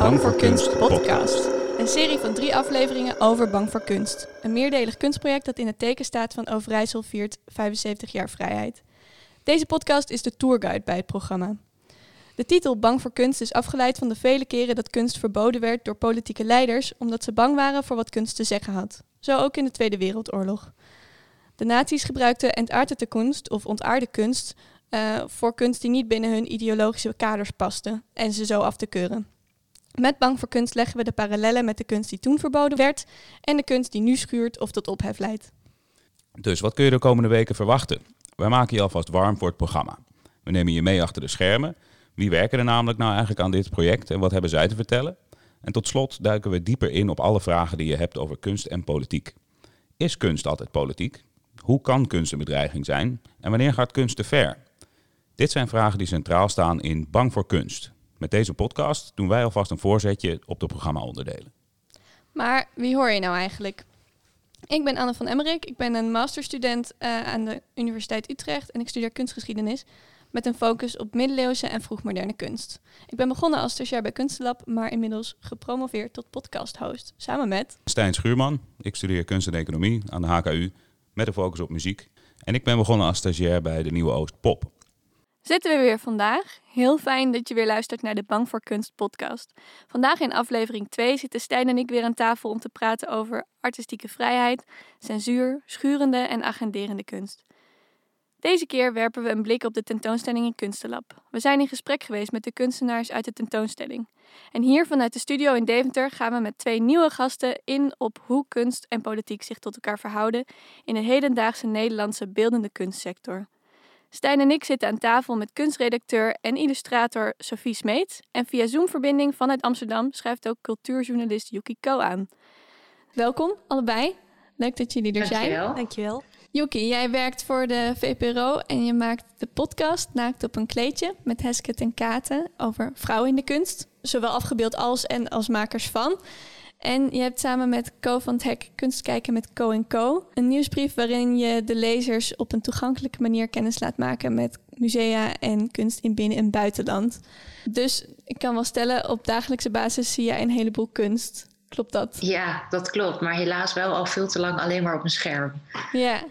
Bang voor Kunst podcast. Een serie van drie afleveringen over Bang voor Kunst. Een meerdelig kunstproject dat in het teken staat van Overijssel viert 75 jaar vrijheid. Deze podcast is de tourguide bij het programma. De titel Bang voor Kunst is afgeleid van de vele keren dat kunst verboden werd door politieke leiders omdat ze bang waren voor wat kunst te zeggen had. Zo ook in de Tweede Wereldoorlog. De nazi's gebruikten entartete kunst of ontaarde kunst uh, voor kunst die niet binnen hun ideologische kaders paste en ze zo af te keuren. Met Bang voor Kunst leggen we de parallellen met de kunst die toen verboden werd en de kunst die nu schuurt of tot ophef leidt. Dus wat kun je de komende weken verwachten? Wij maken je alvast warm voor het programma. We nemen je mee achter de schermen. Wie werken er namelijk nou eigenlijk aan dit project en wat hebben zij te vertellen? En tot slot duiken we dieper in op alle vragen die je hebt over kunst en politiek. Is kunst altijd politiek? Hoe kan kunst een bedreiging zijn? En wanneer gaat kunst te ver? Dit zijn vragen die centraal staan in Bang voor Kunst. Met deze podcast doen wij alvast een voorzetje op de programmaonderdelen. Maar wie hoor je nou eigenlijk? Ik ben Anne van Emmerik. Ik ben een masterstudent uh, aan de Universiteit Utrecht en ik studeer kunstgeschiedenis met een focus op middeleeuwse en vroegmoderne kunst. Ik ben begonnen als stagiair bij Kunstlab, maar inmiddels gepromoveerd tot podcasthost, samen met... Stijn Schuurman. Ik studeer kunst en economie aan de HKU met een focus op muziek. En ik ben begonnen als stagiair bij de Nieuwe Oost Pop. Zitten we weer vandaag. Heel fijn dat je weer luistert naar de Bang voor Kunst podcast. Vandaag in aflevering 2 zitten Stijn en ik weer aan tafel om te praten over artistieke vrijheid, censuur, schurende en agenderende kunst. Deze keer werpen we een blik op de tentoonstelling in Kunstenlab. We zijn in gesprek geweest met de kunstenaars uit de tentoonstelling. En hier vanuit de studio in Deventer gaan we met twee nieuwe gasten in op hoe kunst en politiek zich tot elkaar verhouden in de hedendaagse Nederlandse beeldende kunstsector. Stijn en ik zitten aan tafel met kunstredacteur en illustrator Sophie Smeets. En via Zoom-verbinding vanuit Amsterdam schrijft ook cultuurjournalist Yuki Ko aan. Welkom, allebei. Leuk dat jullie er zijn. Dankjewel. Dankjewel. Yuki, jij werkt voor de VPRO en je maakt de podcast Naakt op een kleedje met Hesket en Katen over vrouwen in de kunst. Zowel afgebeeld als en als makers van. En je hebt samen met Co van het Hek Kunst kijken met Co Co. Een nieuwsbrief waarin je de lezers op een toegankelijke manier kennis laat maken met musea en kunst in binnen- en buitenland. Dus ik kan wel stellen, op dagelijkse basis zie je een heleboel kunst. Klopt dat? Ja, dat klopt. Maar helaas wel al veel te lang alleen maar op een scherm. Ja.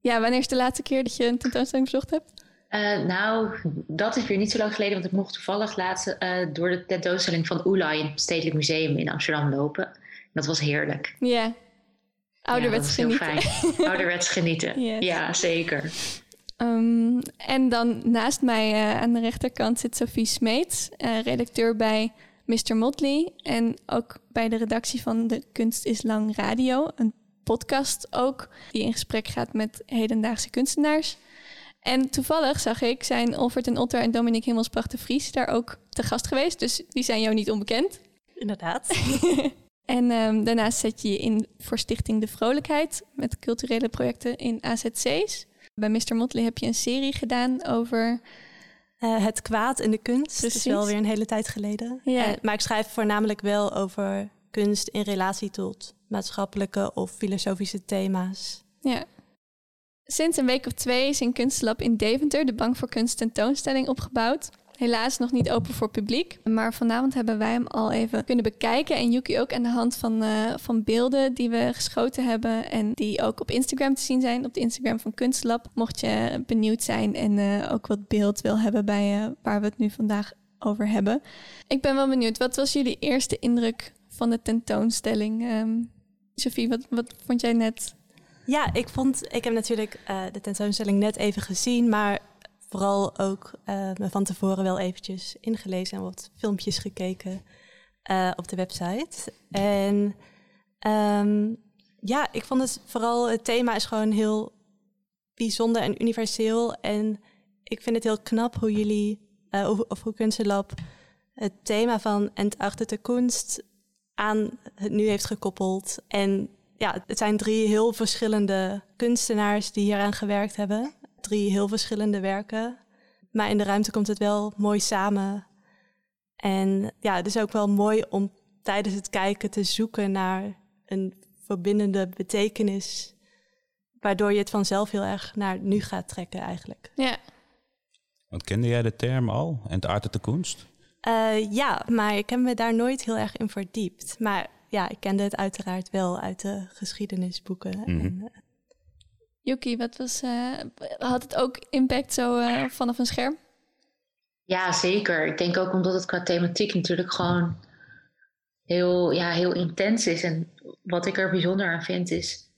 Ja, wanneer is de laatste keer dat je een tentoonstelling bezocht hebt? Uh, nou, dat is weer niet zo lang geleden, want ik mocht toevallig laatst uh, door de tentoonstelling van Oela in het Stedelijk Museum in Amsterdam lopen. Dat was heerlijk. Ja, ouderwets ja, genieten. ouderwets genieten, yes. ja zeker. Um, en dan naast mij uh, aan de rechterkant zit Sophie Smeets, redacteur bij Mr. Motley en ook bij de redactie van de Kunst is Lang Radio, een podcast ook die in gesprek gaat met hedendaagse kunstenaars. En toevallig zag ik, zijn Olvert en Otter en Dominique Himmelspracht de Vries daar ook te gast geweest. Dus die zijn jou niet onbekend. Inderdaad. en um, daarnaast zet je je in voor Stichting De Vrolijkheid met culturele projecten in AZC's. Bij Mr. Motley heb je een serie gedaan over... Uh, het kwaad in de kunst. Dat is wel weer een hele tijd geleden. Ja. Uh, maar ik schrijf voornamelijk wel over kunst in relatie tot maatschappelijke of filosofische thema's. Ja. Sinds een week of twee is in Kunstlab in Deventer de Bank voor Kunst tentoonstelling opgebouwd. Helaas nog niet open voor publiek. Maar vanavond hebben wij hem al even kunnen bekijken. En Yuki ook aan de hand van, uh, van beelden die we geschoten hebben. En die ook op Instagram te zien zijn. Op de Instagram van Kunstlab. Mocht je benieuwd zijn en uh, ook wat beeld wil hebben bij uh, waar we het nu vandaag over hebben. Ik ben wel benieuwd. Wat was jullie eerste indruk van de tentoonstelling? Um, Sophie, wat, wat vond jij net ja, ik vond, ik heb natuurlijk uh, de tentoonstelling net even gezien, maar vooral ook uh, me van tevoren wel eventjes ingelezen en wat filmpjes gekeken uh, op de website. En um, ja, ik vond het vooral, het thema is gewoon heel bijzonder en universeel. En ik vind het heel knap hoe jullie, of, of hoe Kunstenlab het thema van entartete kunst aan het nu heeft gekoppeld. En ja, het zijn drie heel verschillende kunstenaars die hieraan gewerkt hebben. Drie heel verschillende werken. Maar in de ruimte komt het wel mooi samen. En ja, het is ook wel mooi om tijdens het kijken te zoeken naar een verbindende betekenis. Waardoor je het vanzelf heel erg naar nu gaat trekken eigenlijk. Ja. Want kende jij de term al, entartete kunst? Uh, ja, maar ik heb me daar nooit heel erg in verdiept. Maar ja, ik kende het uiteraard wel uit de geschiedenisboeken. Mm -hmm. Yuki, wat was, uh, had het ook impact zo uh, vanaf een scherm? Ja, zeker. Ik denk ook omdat het qua thematiek natuurlijk gewoon heel, ja, heel intens is. En wat ik er bijzonder aan vind is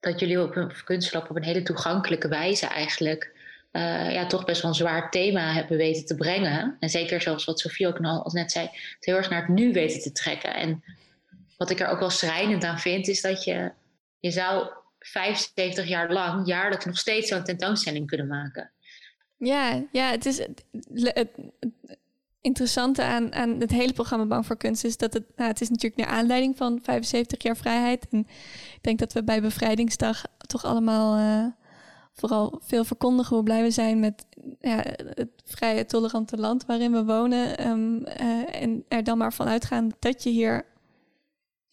dat jullie op een kunstlab op een hele toegankelijke wijze eigenlijk uh, ja, toch best wel een zwaar thema hebben weten te brengen. En zeker zoals wat Sofie ook al net zei, het heel erg naar het nu weten te trekken. En wat ik er ook wel schrijnend aan vind, is dat je, je zou 75 jaar lang jaarlijks nog steeds zo'n tentoonstelling kunnen maken. Ja, ja het is het, interessante aan, aan het hele programma Bang voor Kunst is dat het, nou, het is natuurlijk naar aanleiding van 75 jaar vrijheid. En ik denk dat we bij Bevrijdingsdag toch allemaal uh, vooral veel verkondigen hoe blij we zijn met ja, het vrije, tolerante land waarin we wonen. Um, uh, en er dan maar van uitgaan dat je hier.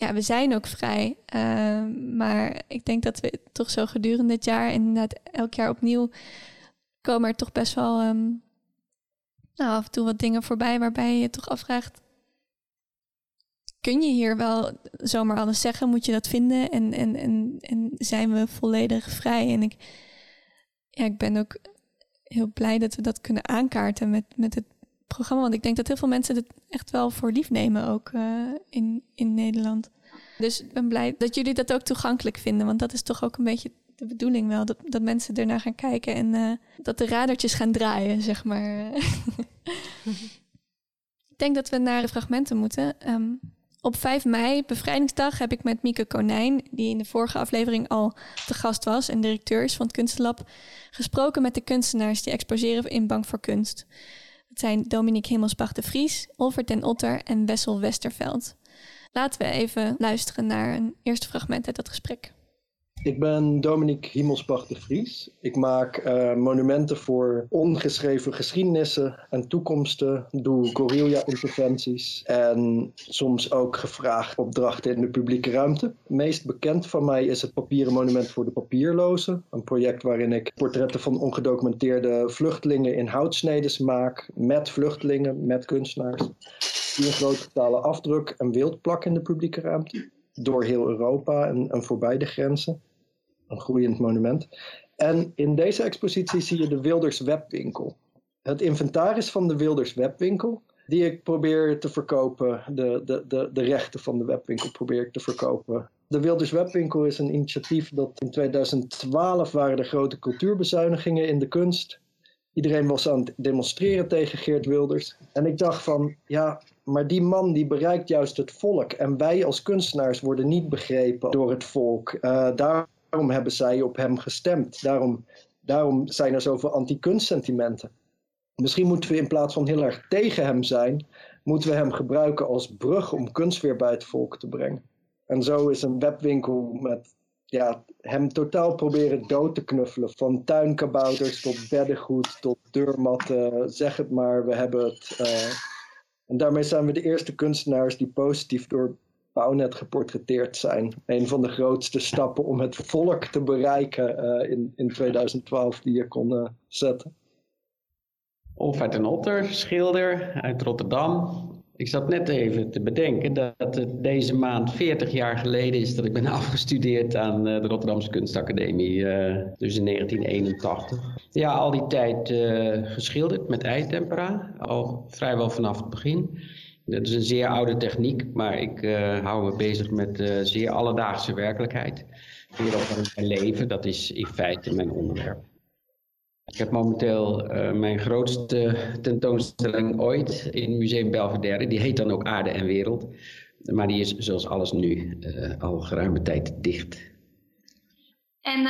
Ja, we zijn ook vrij. Uh, maar ik denk dat we toch zo gedurende het jaar, inderdaad elk jaar opnieuw, komen er toch best wel um, nou, af en toe wat dingen voorbij waarbij je je toch afvraagt. Kun je hier wel zomaar alles zeggen? Moet je dat vinden? En, en, en, en zijn we volledig vrij? En ik, ja, ik ben ook heel blij dat we dat kunnen aankaarten met, met het programma. Want ik denk dat heel veel mensen het echt wel voor lief nemen, ook uh, in, in Nederland. Dus ik ben blij dat jullie dat ook toegankelijk vinden. Want dat is toch ook een beetje de bedoeling wel. Dat, dat mensen ernaar gaan kijken en uh, dat de radertjes gaan draaien, zeg maar. ik denk dat we naar de fragmenten moeten. Um, op 5 mei, bevrijdingsdag, heb ik met Mieke Konijn, die in de vorige aflevering al te gast was en directeur is van het Kunstenlab, gesproken met de kunstenaars die exposeren in Bank voor Kunst. Het zijn Dominique Himmelsbach de Vries, Olver ten Otter en Wessel Westerveld. Laten we even luisteren naar een eerste fragment uit dat gesprek. Ik ben Dominique Himmelsbach de Vries. Ik maak uh, monumenten voor ongeschreven geschiedenissen en toekomsten. Doe guerrilla-interventies en soms ook gevraagd opdrachten in de publieke ruimte. Meest bekend van mij is het papieren monument voor de papierlozen. Een project waarin ik portretten van ongedocumenteerde vluchtelingen in houtsnedes maak. Met vluchtelingen, met kunstenaars. Die een grote totale afdruk en wild plakken in de publieke ruimte door heel Europa en, en voorbij de grenzen een groeiend monument. En in deze expositie zie je de Wilders Webwinkel. Het inventaris van de Wilders Webwinkel, die ik probeer te verkopen, de, de, de, de rechten van de webwinkel probeer ik te verkopen. De Wilders Webwinkel is een initiatief dat in 2012 waren er grote cultuurbezuinigingen in de kunst. Iedereen was aan het demonstreren tegen Geert Wilders. En ik dacht van, ja, maar die man die bereikt juist het volk. En wij als kunstenaars worden niet begrepen door het volk. Daar Daarom hebben zij op hem gestemd. Daarom, daarom zijn er zoveel anti-kunstsentimenten. Misschien moeten we in plaats van heel erg tegen hem zijn, moeten we hem gebruiken als brug om kunst weer bij het volk te brengen. En zo is een webwinkel met ja, hem totaal proberen dood te knuffelen. Van tuinkabouters tot beddengoed tot deurmatten, zeg het maar, we hebben het. Uh... En daarmee zijn we de eerste kunstenaars die positief door Bouwnet geportretteerd zijn. Een van de grootste stappen om het volk te bereiken uh, in, in 2012 die je kon uh, zetten. Olfert en Otter, schilder uit Rotterdam. Ik zat net even te bedenken dat het deze maand 40 jaar geleden is dat ik ben afgestudeerd aan uh, de Rotterdamse Kunstacademie, dus in 1981. Ja, al die tijd geschilderd met eitempera, al vrijwel vanaf het begin. Dat is een zeer oude techniek, maar ik hou me bezig met zeer alledaagse werkelijkheid. Van mijn leven, dat is in feite mijn onderwerp. Ik heb momenteel uh, mijn grootste tentoonstelling ooit in Museum Belvedere. Die heet dan ook Aarde en Wereld. Maar die is zoals alles nu al geruime tijd dicht. En,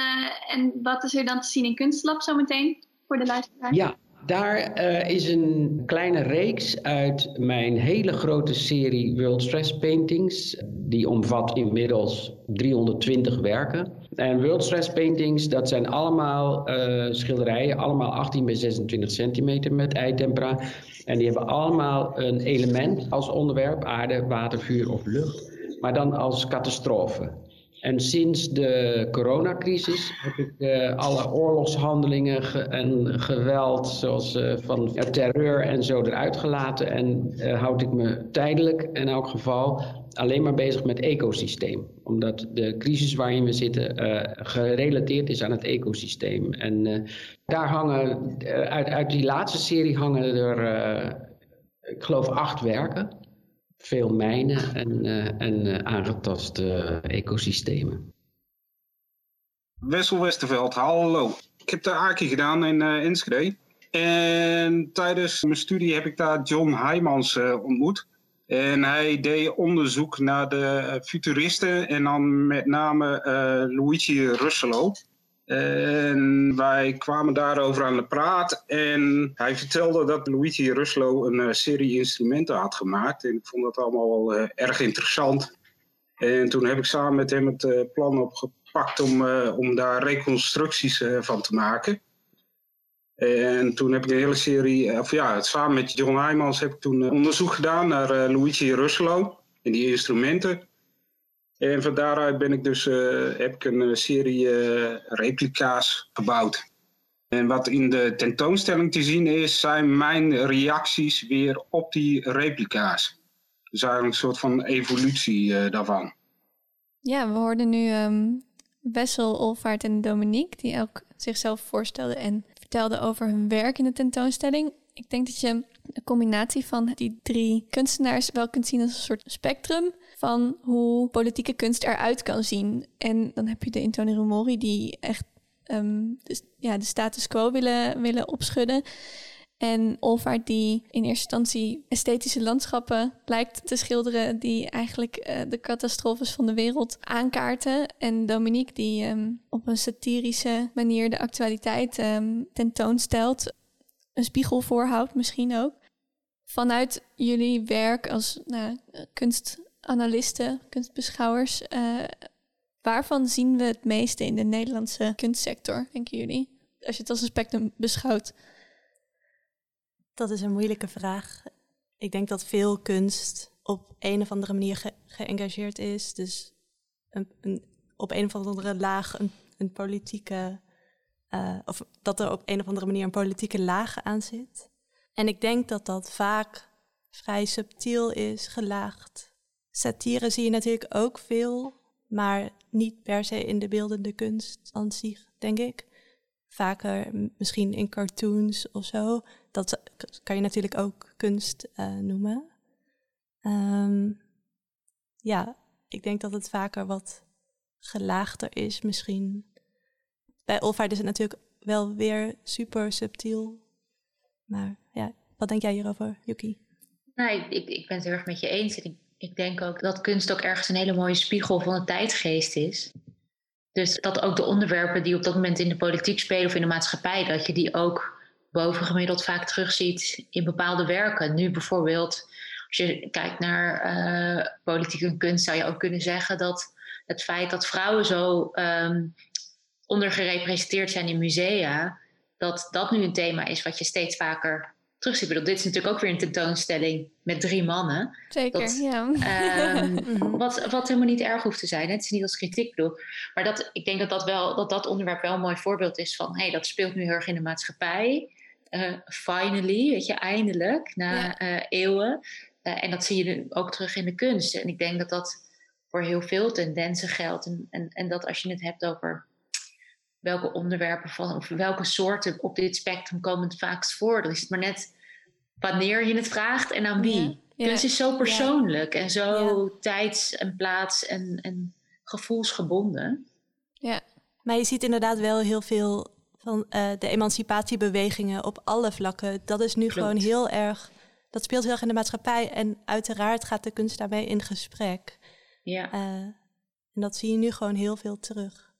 en wat is er dan te zien in Kunstlab zometeen voor de luisteraars? Ja, daar uh, is een kleine reeks uit mijn hele grote serie World Stress Paintings. Die omvat inmiddels 320 werken. En World Stress Paintings, dat zijn allemaal uh, schilderijen, allemaal 18 bij 26 centimeter met eitempera. En die hebben allemaal een element als onderwerp, aarde, water, vuur of lucht. Maar dan als catastrofe. En sinds de coronacrisis heb ik uh, alle oorlogshandelingen ge en geweld, zoals uh, van terreur en zo, eruit gelaten. En uh, houd ik me tijdelijk in elk geval alleen maar bezig met ecosysteem. Omdat de crisis waarin we zitten gerelateerd is aan het ecosysteem. En daar hangen, uit, uit die laatste serie hangen er, ik geloof, acht werken veel mijnen en, uh, en uh, aangetaste ecosystemen. Wessel Westerveld, hallo. Ik heb de AKI gedaan in uh, Enschede. En tijdens mijn studie heb ik daar John Heijmans ontmoet. En hij deed onderzoek naar de futuristen en dan met name Luigi Russelo. En wij kwamen daarover aan de praat. En hij vertelde dat Luigi Ruslo een uh, serie instrumenten had gemaakt. En ik vond dat allemaal wel uh, erg interessant. En toen heb ik samen met hem het uh, plan opgepakt om, om daar reconstructies van te maken. En toen heb ik een hele serie, of ja, samen met John Heijmans heb ik toen onderzoek gedaan naar Luigi Ruslo en die instrumenten. En van daaruit ben ik dus, uh, heb ik een eh, serie uh, replica's gebouwd. En wat in de tentoonstelling te zien is, zijn mijn reacties weer op die replica's. Dus eigenlijk een soort van evolutie daarvan. Ja, we hoorden nu um, Wessel, Olvaart en Dominique, die ook zichzelf voorstelden en vertelden over hun werk in de tentoonstelling. Ik denk dat je een combinatie van die drie kunstenaars wel kunt zien als een soort spectrum van hoe politieke kunst eruit kan zien. En dan heb je de Intoni Rumori die echt um, de, ja, de status quo willen, willen opschudden. En Olvaart die in eerste instantie esthetische landschappen lijkt te schilderen... die eigenlijk uh, de catastrofes van de wereld aankaarten. En Dominique die um, op een satirische manier de actualiteit um, tentoonstelt. Een spiegel voorhoudt misschien ook. Vanuit jullie werk als nou, kunst analisten, kunstbeschouwers. Uh, waarvan zien we het meeste in de Nederlandse kunstsector, denken jullie? Als je het als een spectrum beschouwt. Dat is een moeilijke vraag. Ik denk dat veel kunst op een of andere manier ge geëngageerd is. Dus een, op een of andere laag een, een politieke. Uh, of dat er op een of andere manier een politieke laag aan zit. En ik denk dat dat vaak vrij subtiel is, gelaagd, Satire zie je natuurlijk ook veel, maar niet per se in de beeldende kunst aan zich, denk ik. Vaker misschien in cartoons of zo. Dat kan je natuurlijk ook kunst uh, noemen. Um, ja, ik denk dat het vaker wat gelaagder is misschien. Bij Olvaart is het natuurlijk wel weer super subtiel. Maar ja, wat denk jij hierover, Yuki? Nou, ik, ik ben het heel erg met je eens. Ik denk ook dat kunst ook ergens een hele mooie spiegel van de tijdgeest is. Dus dat ook de onderwerpen die op dat moment in de politiek spelen of in de maatschappij, dat je die ook bovengemiddeld vaak terugziet in bepaalde werken. Nu bijvoorbeeld, als je kijkt naar uh, politiek en kunst, zou je ook kunnen zeggen dat het feit dat vrouwen zo um, ondergerepresenteerd zijn in musea, dat dat nu een thema is wat je steeds vaker terugziet. Ik bedoel, dit is natuurlijk ook weer een tentoonstelling met drie mannen. Zeker, dat, ja. Um, wat, wat helemaal niet erg hoeft te zijn. Hè? Het is niet als kritiek bedoel. Maar dat, ik denk dat dat, wel, dat dat onderwerp wel een mooi voorbeeld is van... hé, hey, dat speelt nu heel erg in de maatschappij. Uh, finally, weet je, eindelijk, na ja. uh, eeuwen. Uh, en dat zie je ook terug in de kunst. En ik denk dat dat voor heel veel tendensen geldt. En, en, en dat als je het hebt over welke onderwerpen van, of welke soorten op dit spectrum komen het vaakst voor. Dan is het maar net wanneer je het vraagt en aan wie. Ja, Kunst is zo persoonlijk en zo tijds- en plaats- en, en gevoelsgebonden. Ja, maar je ziet inderdaad wel heel veel van uh, de emancipatiebewegingen op alle vlakken. Dat is nu gewoon heel erg. Dat speelt heel erg in de maatschappij. En uiteraard gaat de kunst daarmee in gesprek. Ja. Uh, en dat zie je nu gewoon heel veel terug.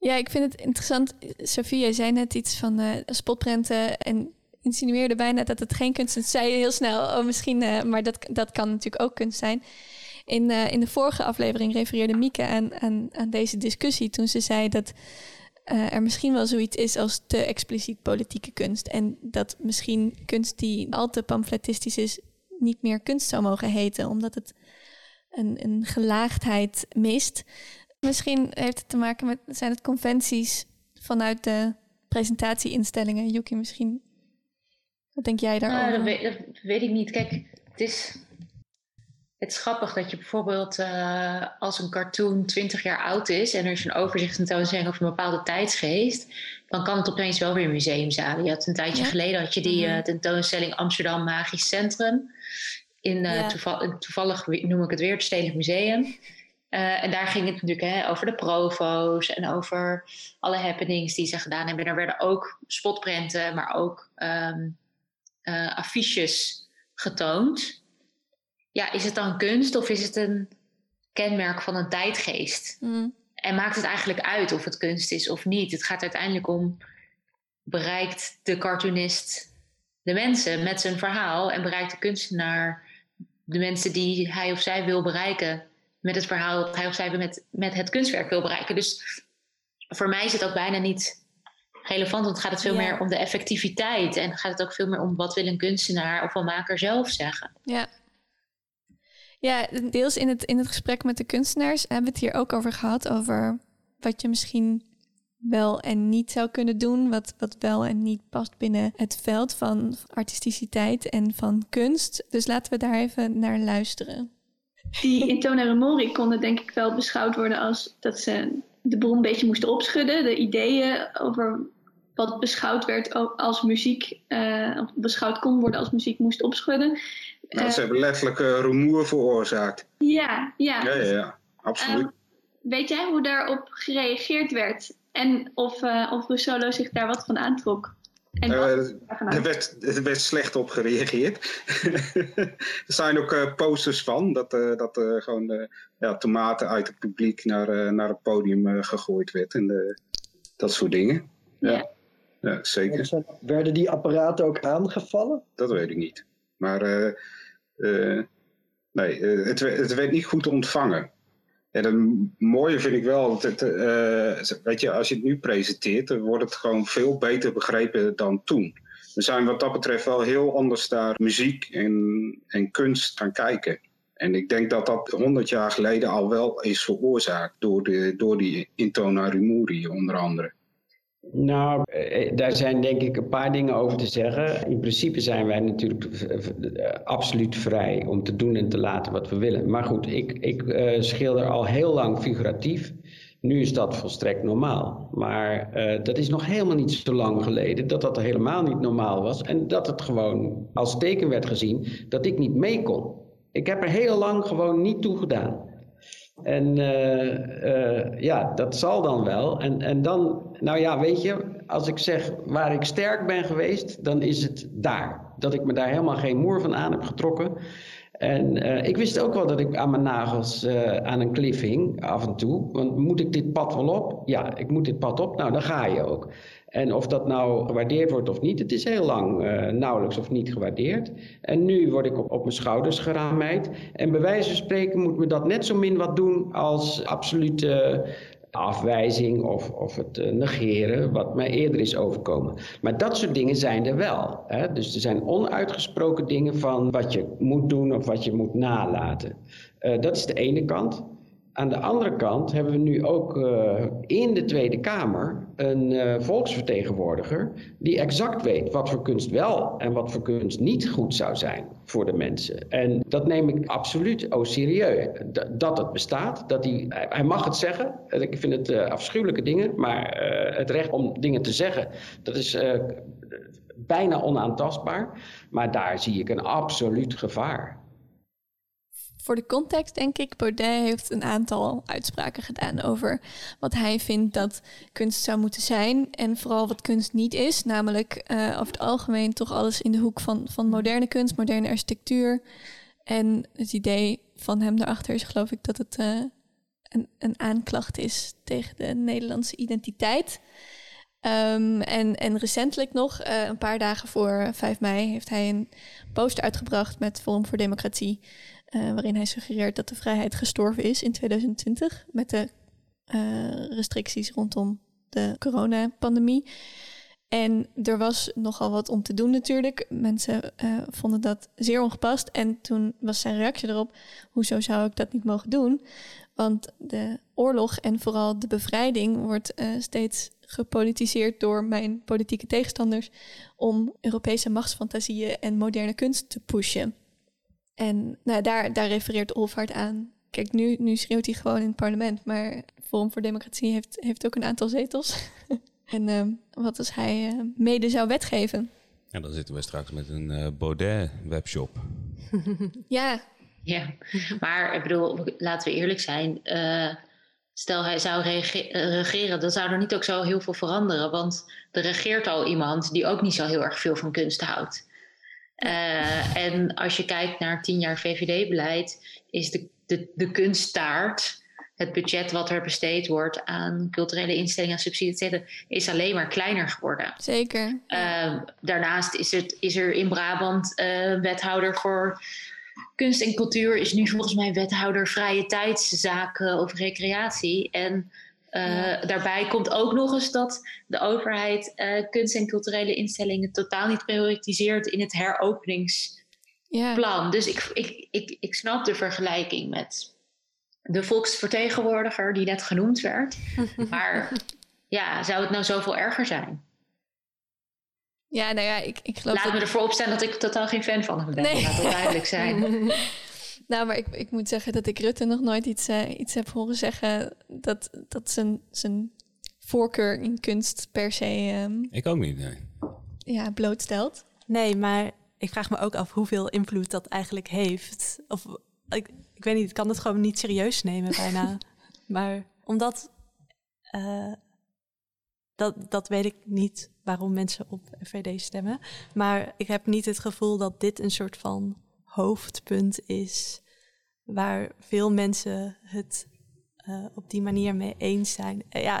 Ja, ik vind het interessant. Sophie, jij zei net iets van uh, spotprenten en insinueerde bijna dat het geen kunst is. Zei je heel snel, oh misschien, uh, maar dat, dat kan natuurlijk ook kunst zijn. In, uh, in de vorige aflevering refereerde Mieke aan, aan, aan deze discussie toen ze zei dat er misschien wel zoiets is als te expliciet politieke kunst. En dat misschien kunst die al te pamfletistisch is, niet meer kunst zou mogen heten, omdat het een, een gelaagdheid mist. Misschien heeft het te maken met, zijn het conventies vanuit de presentatieinstellingen? Yuki, misschien, wat denk jij daarover? Nou, dat, weet, dat weet ik niet. Kijk, het is, het is grappig dat je bijvoorbeeld uh, als een cartoon 20 jaar oud is en er is een overzicht tentoonstelling over een bepaalde tijdsgeest, dan kan het opeens wel weer museumzalen. Je had een tijdje ja. geleden had je die uh, tentoonstelling Amsterdam Magisch Centrum. In, uh, ja. toeval, toevallig noem ik het weer het Stedelijk Museum. En daar ging het natuurlijk hè, over de provo's en over alle happenings die ze gedaan hebben. Er werden ook spotprenten, maar ook um, affiches getoond ja, is het dan kunst of is het een kenmerk van een tijdgeest? Mm. En maakt het eigenlijk uit of het kunst is of niet? Het gaat uiteindelijk om, bereikt de cartoonist de mensen met zijn verhaal en bereikt de kunstenaar de mensen die hij of zij wil bereiken met het verhaal dat hij of zij met, met het kunstwerk wil bereiken. Dus voor mij is het ook bijna niet relevant, want gaat het veel Ja. meer om de effectiviteit en gaat het ook veel meer om wat wil een kunstenaar of een maker zelf zeggen. Ja. Ja, deels in het, in het gesprek met de kunstenaars hebben we het hier ook over gehad. Over wat je misschien wel en niet zou kunnen doen. Wat, wat wel en niet past binnen het veld van artisticiteit en van kunst. Dus laten we daar even naar luisteren. Die in Tona Remori konden denk ik wel beschouwd worden als dat ze de boel een beetje moesten opschudden. De ideeën over wat beschouwd werd als muziek, eh, of beschouwd kon worden als muziek, moest opschudden. Nou, Eh, ze hebben letterlijk eh, rumoer veroorzaakt. ja, ja. Ja, ja, ja. Absoluut. Ehm, weet jij hoe daarop gereageerd werd? En of, eh of Russolo zich daar wat van aantrok? En Eh, er, er werd, er werd slecht op gereageerd. er zijn ook eh, posters van dat, eh, dat eh, gewoon eh, ja, tomaten uit het publiek naar, eh, naar het podium eh, gegooid werd. En eh, dat soort dingen. Ja, Ja. ja zeker. Zijn- Werden die apparaten ook aangevallen? Dat weet ik niet. Maar eh, eh, nee, eh, het, het werd niet goed ontvangen. En het mooie vind ik wel, dat het, eh, weet je, als je het nu presenteert, dan wordt het gewoon veel beter begrepen dan toen. We zijn wat dat betreft wel heel anders naar muziek en, en kunst gaan kijken. En ik denk dat dat honderd jaar geleden al wel is veroorzaakt door, de, door die Intona Rumuri onder andere. Nou, eh, daar zijn denk ik een paar dingen over te zeggen. In principe zijn wij natuurlijk eh, absoluut vrij om te doen en te laten wat we willen. Maar goed, ik, ik eh, schilder al heel lang figuratief. Nu is dat volstrekt normaal. Maar eh, dat is nog helemaal niet zo lang geleden dat dat helemaal niet normaal was. En dat het gewoon als teken werd gezien dat ik niet mee kon. Ik heb er heel lang gewoon niet toe gedaan. En eh, eh, ja, dat zal dan wel. En, en dan, nou ja, weet je, als ik zeg waar ik sterk ben geweest, dan is het daar. Dat ik me daar helemaal geen moer van aan heb getrokken. En eh, ik wist ook wel dat ik aan mijn nagels eh, aan een klif hing, af en toe. Want moet ik dit pad wel op? Ja, ik moet dit pad op. Nou, dan ga je ook. En of dat nou gewaardeerd wordt of niet, het is heel lang eh, nauwelijks of niet gewaardeerd. En nu word ik op, op mijn schouders geraamheid. En bij wijze van spreken moet me dat net zo min wat doen als absolute afwijzing of, of het eh, negeren wat mij eerder is overkomen. Maar dat soort dingen zijn er wel. Hè? Dus er zijn onuitgesproken dingen van wat je moet doen of wat je moet nalaten. Eh, dat is de ene kant. Aan de andere kant hebben we nu ook eh, in de Tweede Kamer een eh, volksvertegenwoordiger die exact weet wat voor kunst wel en wat voor kunst niet goed zou zijn voor de mensen. En dat neem ik absoluut au serieus. Dat het bestaat, dat hij, hij- mag het zeggen. Ik vind het eh, afschuwelijke dingen, maar het recht om dingen te zeggen, dat is bijna onaantastbaar. Maar daar zie ik een absoluut gevaar. Voor de context denk ik, Baudet heeft een aantal uitspraken gedaan over wat hij vindt dat kunst zou moeten zijn. En vooral wat kunst niet is. Namelijk eh, over het algemeen toch alles in de hoek van, van moderne kunst, moderne architectuur. En het idee van hem daarachter is geloof ik dat het eh, een, een aanklacht is tegen de Nederlandse identiteit. Ehm, en, en recentelijk nog, eh, een paar dagen voor 5 mei, heeft hij een poster uitgebracht met Forum voor Democratie. Eh, waarin hij suggereert dat de vrijheid gestorven is in 2020 met de eh, restricties rondom de coronapandemie. En er was nogal wat om te doen natuurlijk. Mensen eh, vonden dat zeer ongepast. En toen was zijn reactie erop: hoezo zou ik dat niet mogen doen? Want de oorlog en vooral de bevrijding wordt steeds gepolitiseerd door mijn politieke tegenstanders om Europese machtsfantasieën en moderne kunst te pushen. En nou, daar, daar refereert Olvaart aan. Kijk, nu, nu schreeuwt hij gewoon in het parlement, maar Forum voor Democratie heeft, heeft ook een aantal zetels. en uh, wat als hij uh, mede zou wetgeven? Ja, dan zitten we straks met een uh, Baudet-webshop. ja. Ja, maar ik bedoel, laten we eerlijk zijn. Uh, stel hij zou regeren, dan zou er niet ook zo heel veel veranderen. Want er regeert al iemand die ook niet zo heel erg veel van kunst houdt. Uh, en als je kijkt naar tien jaar VVD-beleid, is de, de, de kunsttaart het budget wat er besteed wordt aan culturele instellingen en subsidies, is alleen maar kleiner geworden. Zeker. Uh, daarnaast is, het, is er in Brabant uh, wethouder voor kunst en cultuur, is nu volgens mij wethouder vrije tijdszaken of recreatie. En uh, ja. daarbij komt ook nog eens dat de overheid kunst en culturele instellingen totaal niet prioritiseert in het heropeningsplan. Dus ik, ik, ik, ik snap de vergelijking met de volksvertegenwoordiger die net genoemd werd. maar ja, zou het nou zoveel erger zijn? Ja, nou ja, ik, ik geloof... Laat me ervoor opstaan dat ik totaal geen fan van hem ben. Nee. Laat dat duidelijk zijn. nou, maar ik, ik moet zeggen dat ik Rutte nog nooit iets, uh, iets heb horen zeggen... dat, dat zijn, zijn voorkeur in kunst per se... Um, ik ook niet, nee. Ja, blootstelt. Nee, maar ik vraag me ook af hoeveel invloed dat eigenlijk heeft. Of ik, ik weet niet, ik kan het gewoon niet serieus nemen bijna. maar omdat, uh, dat, dat weet ik niet waarom mensen op FVD stemmen. Maar ik heb niet het gevoel dat dit een soort van hoofdpunt is waar veel mensen het uh, op die manier mee eens zijn. Uh, ja,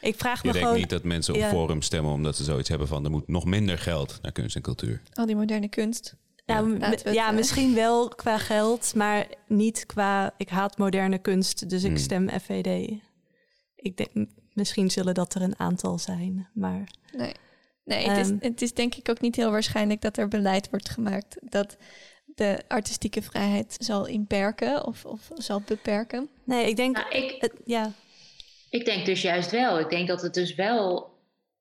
ik, vraag je me denkt gewoon... niet dat mensen op ja. Forum stemmen omdat ze zoiets hebben van... er moet nog minder geld naar kunst en cultuur. Al die moderne kunst. Nou, ja, ja misschien wel qua geld, maar niet qua ik haat moderne kunst, dus ik Hmm. stem FVD. Ik denk, misschien zullen dat er een aantal zijn, maar... Nee, nee het, is, Ehm. het is denk ik ook niet heel waarschijnlijk dat er beleid wordt gemaakt dat de artistieke vrijheid zal inperken of, of zal beperken. Nee, ik denk... Nou, ik, het- ja, ik denk dus juist wel. Ik denk dat het dus wel.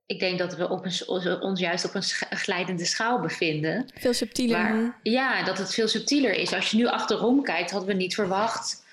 Ik denk dat we op een, ons juist op een glijdende schaal bevinden. Veel subtieler. Waar, ja, dat het veel subtieler is. Als je nu achterom kijkt, hadden we niet verwacht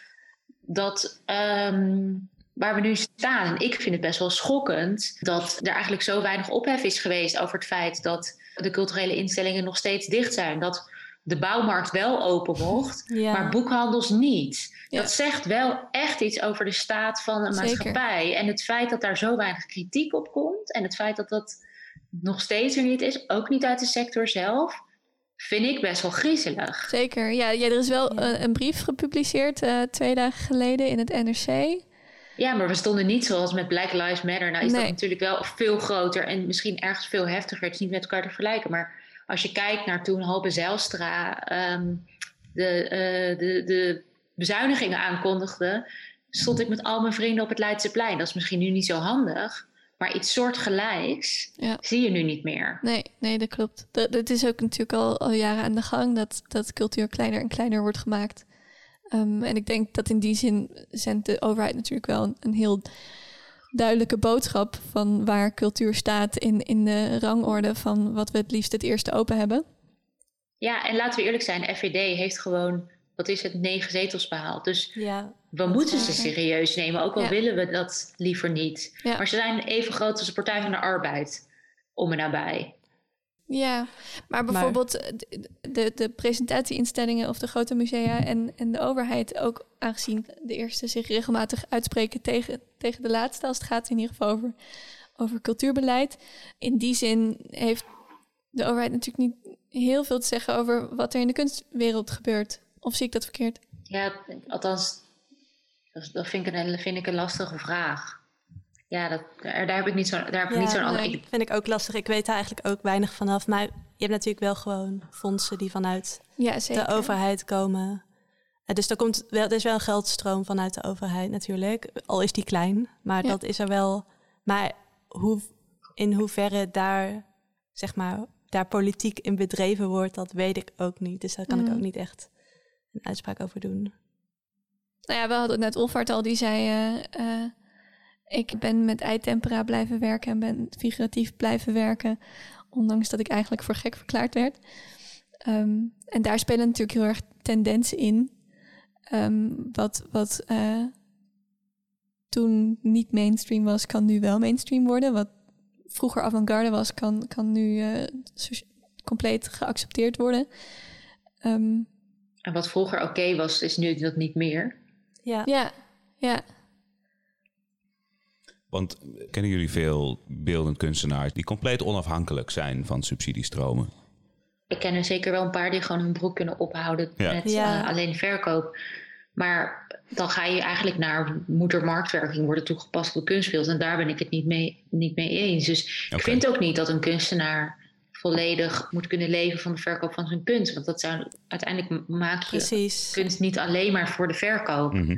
dat ehm, waar we nu staan. En ik vind het best wel schokkend dat er eigenlijk zo weinig ophef is geweest over het feit dat de culturele instellingen nog steeds dicht zijn. Dat de bouwmarkt wel open mocht, ja. maar boekhandels niet. Ja. Dat zegt wel echt iets over de staat van een Zeker. maatschappij. En het feit dat daar zo weinig kritiek op komt. En het feit dat dat nog steeds er niet is, ook niet uit de sector zelf, vind ik best wel griezelig. Zeker. Ja, ja, er is wel Ja. eh, een brief gepubliceerd eh, twee dagen geleden in het NRC. Ja, maar we stonden niet zoals met Black Lives Matter. Nou is Nee. dat natuurlijk wel veel groter en misschien ergens veel heftiger. Het is niet met elkaar te vergelijken. Maar als je kijkt naar toen Halbe Zijlstra ehm, de, eh, de, de bezuinigingen aankondigde, stond ik met al mijn vrienden op het Leidseplein. Dat is misschien nu niet zo handig, maar iets soortgelijks Ja. zie je nu niet meer. Nee, nee, dat klopt. Dat, dat is ook natuurlijk al, al jaren aan de gang dat, dat cultuur kleiner en kleiner wordt gemaakt. Ehm, en ik denk dat in die zin zendt de overheid natuurlijk wel een, een heel duidelijke boodschap van waar cultuur staat in, in de rangorde van wat we het liefst het eerste open hebben. Ja, en laten we eerlijk zijn, FVD heeft gewoon, wat is het, negen zetels behaald. Dus ja, we moeten ze serieus nemen, ook al Ja. willen we dat liever niet. Ja. Maar ze zijn even groot als de Partij van de Arbeid, om en nabij. Ja, maar bijvoorbeeld eh, de, de, de presentatieinstellingen of de grote musea en, en de overheid ook aangezien de eerste zich regelmatig uitspreken tegen, tegen de laatste als het gaat in ieder geval over, over cultuurbeleid. In die zin heeft de overheid natuurlijk niet heel veel te zeggen over wat er in de kunstwereld gebeurt. Of zie ik dat verkeerd? Ja, althans, dat, dat vind, ik een, vind ik een lastige vraag. Ja, dat, daar, daar heb ik niet zo- daar heb ik Ja, niet zo'n andere... nee. ik- vind ik ook lastig. Ik weet daar eigenlijk ook weinig vanaf. Maar je hebt natuurlijk wel gewoon fondsen die vanuit Ja, zeker. de overheid komen. Eh, Dus er, komt wel, er is wel een geldstroom vanuit de overheid natuurlijk. Al is die klein, maar Ja. dat is er wel. Maar hoe, in hoeverre daar, zeg maar, daar politiek in bedreven wordt, dat weet ik ook niet. Dus daar kan Mm. ik ook niet echt een uitspraak over doen. Nou ja, we hadden net Olvaart al, die zei... eh, eh, ik ben met eitempera blijven werken en ben figuratief blijven werken... ondanks dat ik eigenlijk voor gek verklaard werd. Ehm, en daar spelen natuurlijk heel erg tendensen in... Ehm, wat wat eh, toen niet mainstream was, kan nu wel mainstream worden. Wat vroeger avant-garde was, kan, kan nu eh, compleet geaccepteerd worden. Ehm, En wat vroeger oké was, is nu dat niet meer. Ja. ja, ja. Want eh, kennen jullie veel beeldend kunstenaars die compleet onafhankelijk zijn van subsidiestromen? Ik ken er zeker wel een paar die gewoon hun broek kunnen ophouden Ja. met Ja. eh, alleen verkoop. Maar dan ga je eigenlijk naar moedermarktwerking worden toegepast op de kunstbeeld. En daar ben ik het niet mee, niet mee eens. Dus ik vind ook niet dat een kunstenaar volledig moet kunnen leven van de verkoop van zijn kunst. Want dat zou uiteindelijk maak je Precies. kunst niet alleen maar voor de verkoop. Mhm.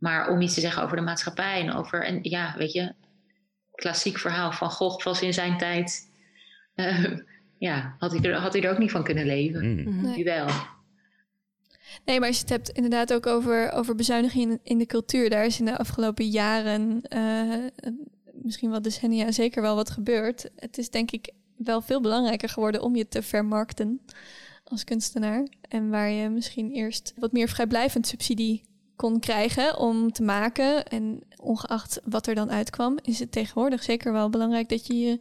Maar om iets te zeggen over de maatschappij en over, en ja, weet je, klassiek verhaal van Gogh was in zijn tijd. eh, ja, had hij, er, had hij er ook niet van kunnen leven. Mm. Nu wel. Nee, maar als je het hebt inderdaad ook over, over bezuinigingen in, in de cultuur. Daar is in de afgelopen jaren, eh, misschien wel decennia, zeker wel wat gebeurd. Het is denk ik wel veel belangrijker geworden om je te vermarkten als kunstenaar. En waar je misschien eerst wat meer vrijblijvend subsidie kon krijgen om te maken. En ongeacht wat er dan uitkwam, is het tegenwoordig zeker wel belangrijk dat je je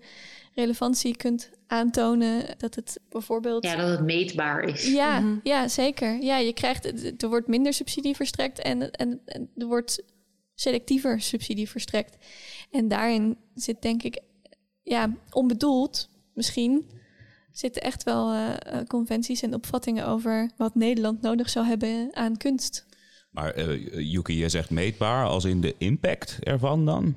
relevantie kunt aantonen. Dat het bijvoorbeeld. Ja, dat het meetbaar is. Ja, Mhm. ja, zeker. Ja, je krijgt, er wordt minder subsidie verstrekt en, en, en er wordt selectiever subsidie verstrekt. En daarin zit denk ik, ja, onbedoeld misschien, zitten echt wel eh, eh, conventies en opvattingen over wat Nederland nodig zou hebben aan kunst. Maar eh Yuki, je zegt meetbaar als in de impact ervan dan?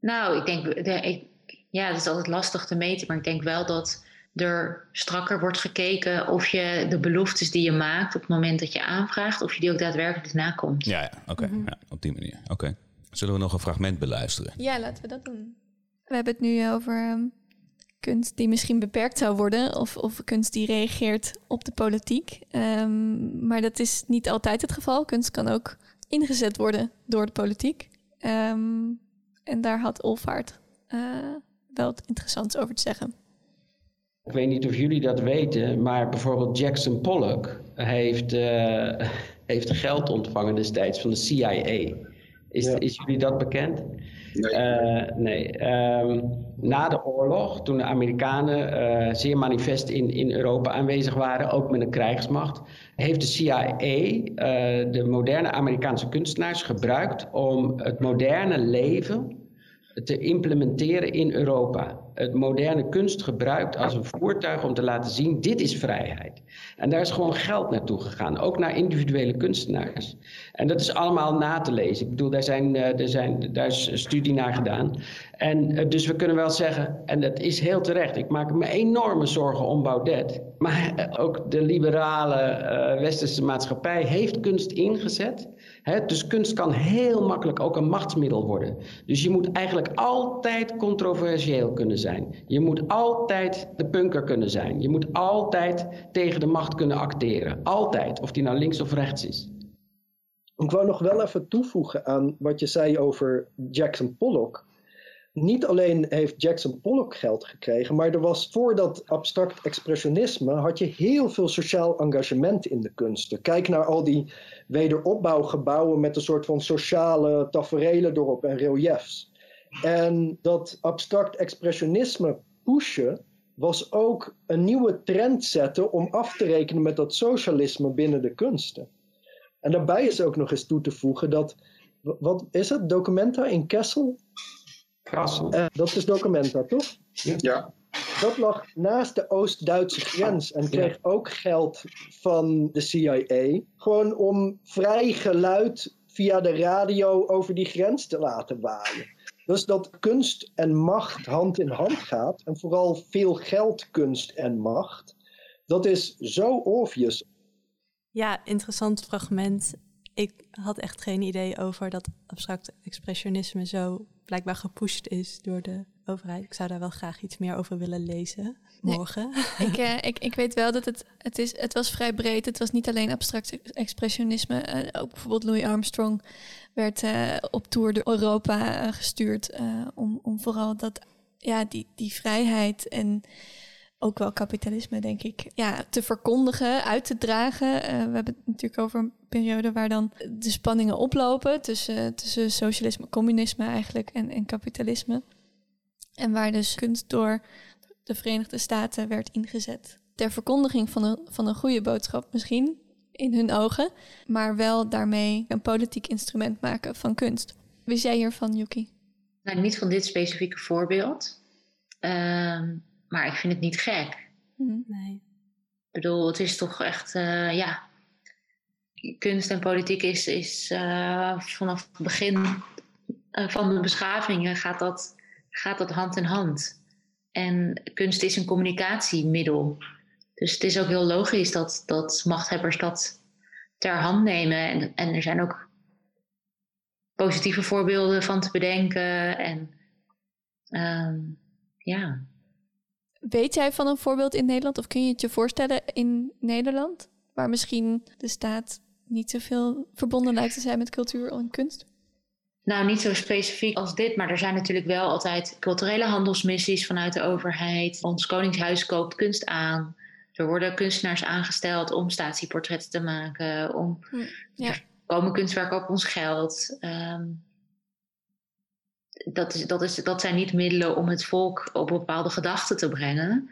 Nou, ik denk, de, ik, ja, het is altijd lastig te meten, maar ik denk wel dat er strakker wordt gekeken of je de beloftes die je maakt op het moment dat je aanvraagt, of je die ook daadwerkelijk nakomt. Ja, ja oké. Ja, op die manier. Oké. Zullen we nog een fragment beluisteren? Ja, laten we dat doen. We hebben het nu over ehm, kunst die misschien beperkt zou worden, of, of kunst die reageert op de politiek. Ehm, maar dat is niet altijd het geval. Kunst kan ook ingezet worden door de politiek. Ehm, en daar had Olvaart eh, wel wat interessants over te zeggen. Ik weet niet of jullie dat weten, maar bijvoorbeeld Jackson Pollock heeft, eh, heeft geld ontvangen destijds van de CIA. Is, Ja. is jullie dat bekend? Nee. Eh, nee. Ehm, na de oorlog, toen de Amerikanen eh, zeer manifest in, in Europa aanwezig waren, ook met een krijgsmacht, heeft de CIA eh, de moderne Amerikaanse kunstenaars gebruikt om het moderne leven te implementeren in Europa. Het moderne kunst gebruikt als een voertuig om te laten zien, dit is vrijheid. En daar is gewoon geld naartoe gegaan, ook naar individuele kunstenaars. En dat is allemaal na te lezen. Ik bedoel, daar, zijn, eh, er zijn, daar is studie naar gedaan. En eh, dus we kunnen wel zeggen, en dat is heel terecht, ik maak me enorme zorgen om Baudet. Maar eh, ook de liberale westerse maatschappij heeft kunst ingezet. Dus kunst kan heel makkelijk ook een machtsmiddel worden. Dus je moet eigenlijk altijd controversieel kunnen zijn. Je moet altijd de punker kunnen zijn. Je moet altijd tegen de macht kunnen acteren. Altijd, of die nou links of rechts is. Ik wou nog wel even toevoegen aan wat je zei over Jackson Pollock. Niet alleen heeft Jackson Pollock geld gekregen, maar er was voor dat abstract expressionisme had je heel veel sociaal engagement in de kunsten. Kijk naar al die wederopbouwgebouwen met een soort van sociale taferelen erop en reliefs. En dat abstract expressionisme pushen was ook een nieuwe trend zetten om af te rekenen met dat socialisme binnen de kunsten. En daarbij is ook nog eens toe te voegen dat, wat is het, Documenta in Kessel? Krassen. Eh, dat is Documenta, toch? Ja. Dat lag naast de Oost-Duitse grens en kreeg ook geld van de CIA. Gewoon om vrij geluid via de radio over die grens te laten waaien. Dus dat kunst en macht hand in hand gaat, en vooral veel geld, kunst en macht, dat is zo obvious. Ja, interessant fragment. Ik had echt geen idee over dat abstract expressionisme zo blijkbaar gepusht is door de overheid. Ik zou daar wel graag iets meer over willen lezen Nee. morgen. ik, eh, ik, ik weet wel dat het, het, is, het was vrij breed. Het was niet alleen abstract expressionisme. Eh, ook bijvoorbeeld Louis Armstrong werd eh, op tour door Europa gestuurd. om, om vooral dat, ja, die, die vrijheid en ook wel kapitalisme, denk ik, ja, te verkondigen, uit te dragen. Eh, we hebben het natuurlijk over een periode waar dan de spanningen oplopen tussen, tussen socialisme, communisme eigenlijk en, en kapitalisme. En waar dus kunst door de Verenigde Staten werd ingezet. Ter verkondiging van een, van een goede boodschap misschien, in hun ogen. Maar wel daarmee een politiek instrument maken van kunst. Wist jij hiervan, Yuki? Nou, niet van dit specifieke voorbeeld. Ehm, maar ik vind het niet gek. Mhm. Nee. Ik bedoel, het is toch echt, eh, ja. Kunst en politiek is, is eh, vanaf het begin eh, van de beschavingen gaat dat, gaat dat hand in hand. En kunst is een communicatiemiddel. Dus het is ook heel logisch dat, dat machthebbers dat ter hand nemen. En, en er zijn ook positieve voorbeelden van te bedenken. En ehm, ja. Weet jij van een voorbeeld in Nederland? Of kun je het je voorstellen in Nederland? Waar misschien de staat niet zoveel verbonden lijkt te zijn met cultuur en kunst? Nou, niet zo specifiek als dit, maar er zijn natuurlijk wel altijd culturele handelsmissies vanuit de overheid. Ons Koningshuis koopt kunst aan. Er worden kunstenaars aangesteld om statieportretten te maken. Om, Hm, ja. Er komen kunstwerken op ons geld. Ehm, dat, is, dat, is, dat zijn niet middelen om het volk op bepaalde gedachten te brengen.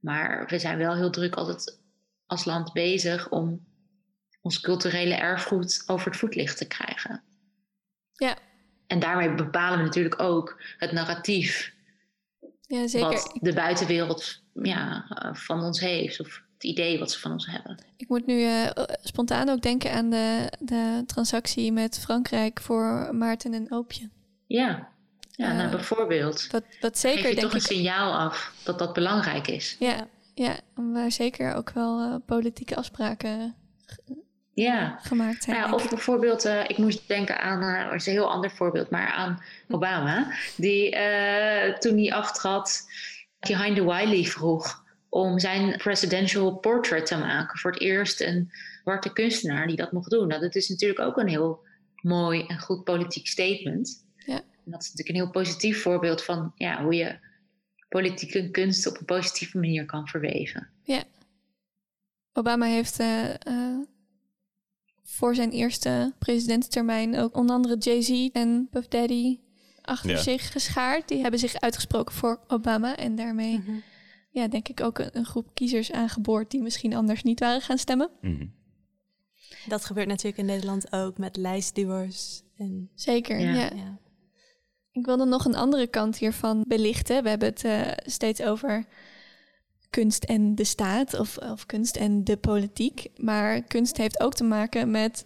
Maar we zijn wel heel druk altijd als land bezig om ons culturele erfgoed over het voetlicht te krijgen. Ja. En daarmee bepalen we natuurlijk ook het narratief Ja, zeker. wat de buitenwereld ja, eh, van ons heeft. Of het idee wat ze van ons hebben. Ik moet nu eh, spontaan ook denken aan de, de transactie met Frankrijk voor Maarten en Oopje. Ja, ja nou, Eh, bijvoorbeeld. Wat Geef zeker, je denk toch een ik, signaal af dat dat belangrijk is. ja, ja, waar zeker ook wel eh, politieke afspraken Ja. gemaakt zijn. Ja, of ik. bijvoorbeeld, eh, ik moest denken aan, het is een heel ander voorbeeld, maar aan Obama. Die toen hij aftrad, Behind the Wiley vroeg om zijn presidential portrait te maken. Voor het eerst een zwarte kunstenaar die dat mocht doen. Nou, dat is natuurlijk ook een heel mooi en goed politiek statement. Ja. En dat is natuurlijk een heel positief voorbeeld van ja, hoe je politiek en kunst op een positieve manier kan verweven. Obama heeft eh, eh, voor zijn eerste presidentstermijn ook onder andere Jay-Z en Puff Daddy achter Ja. zich geschaard. Die hebben zich uitgesproken voor Obama en daarmee, Mhm. ja, denk ik ook een, een groep kiezers aangeboord die misschien anders niet waren gaan stemmen. Mhm. Dat gebeurt natuurlijk in Nederland ook met lijstduwers. En, Zeker, Ja. ja. ja. Ik wilde nog een andere kant hiervan belichten. We hebben het eh, steeds over kunst en de staat of, of kunst en de politiek. Maar kunst heeft ook te maken met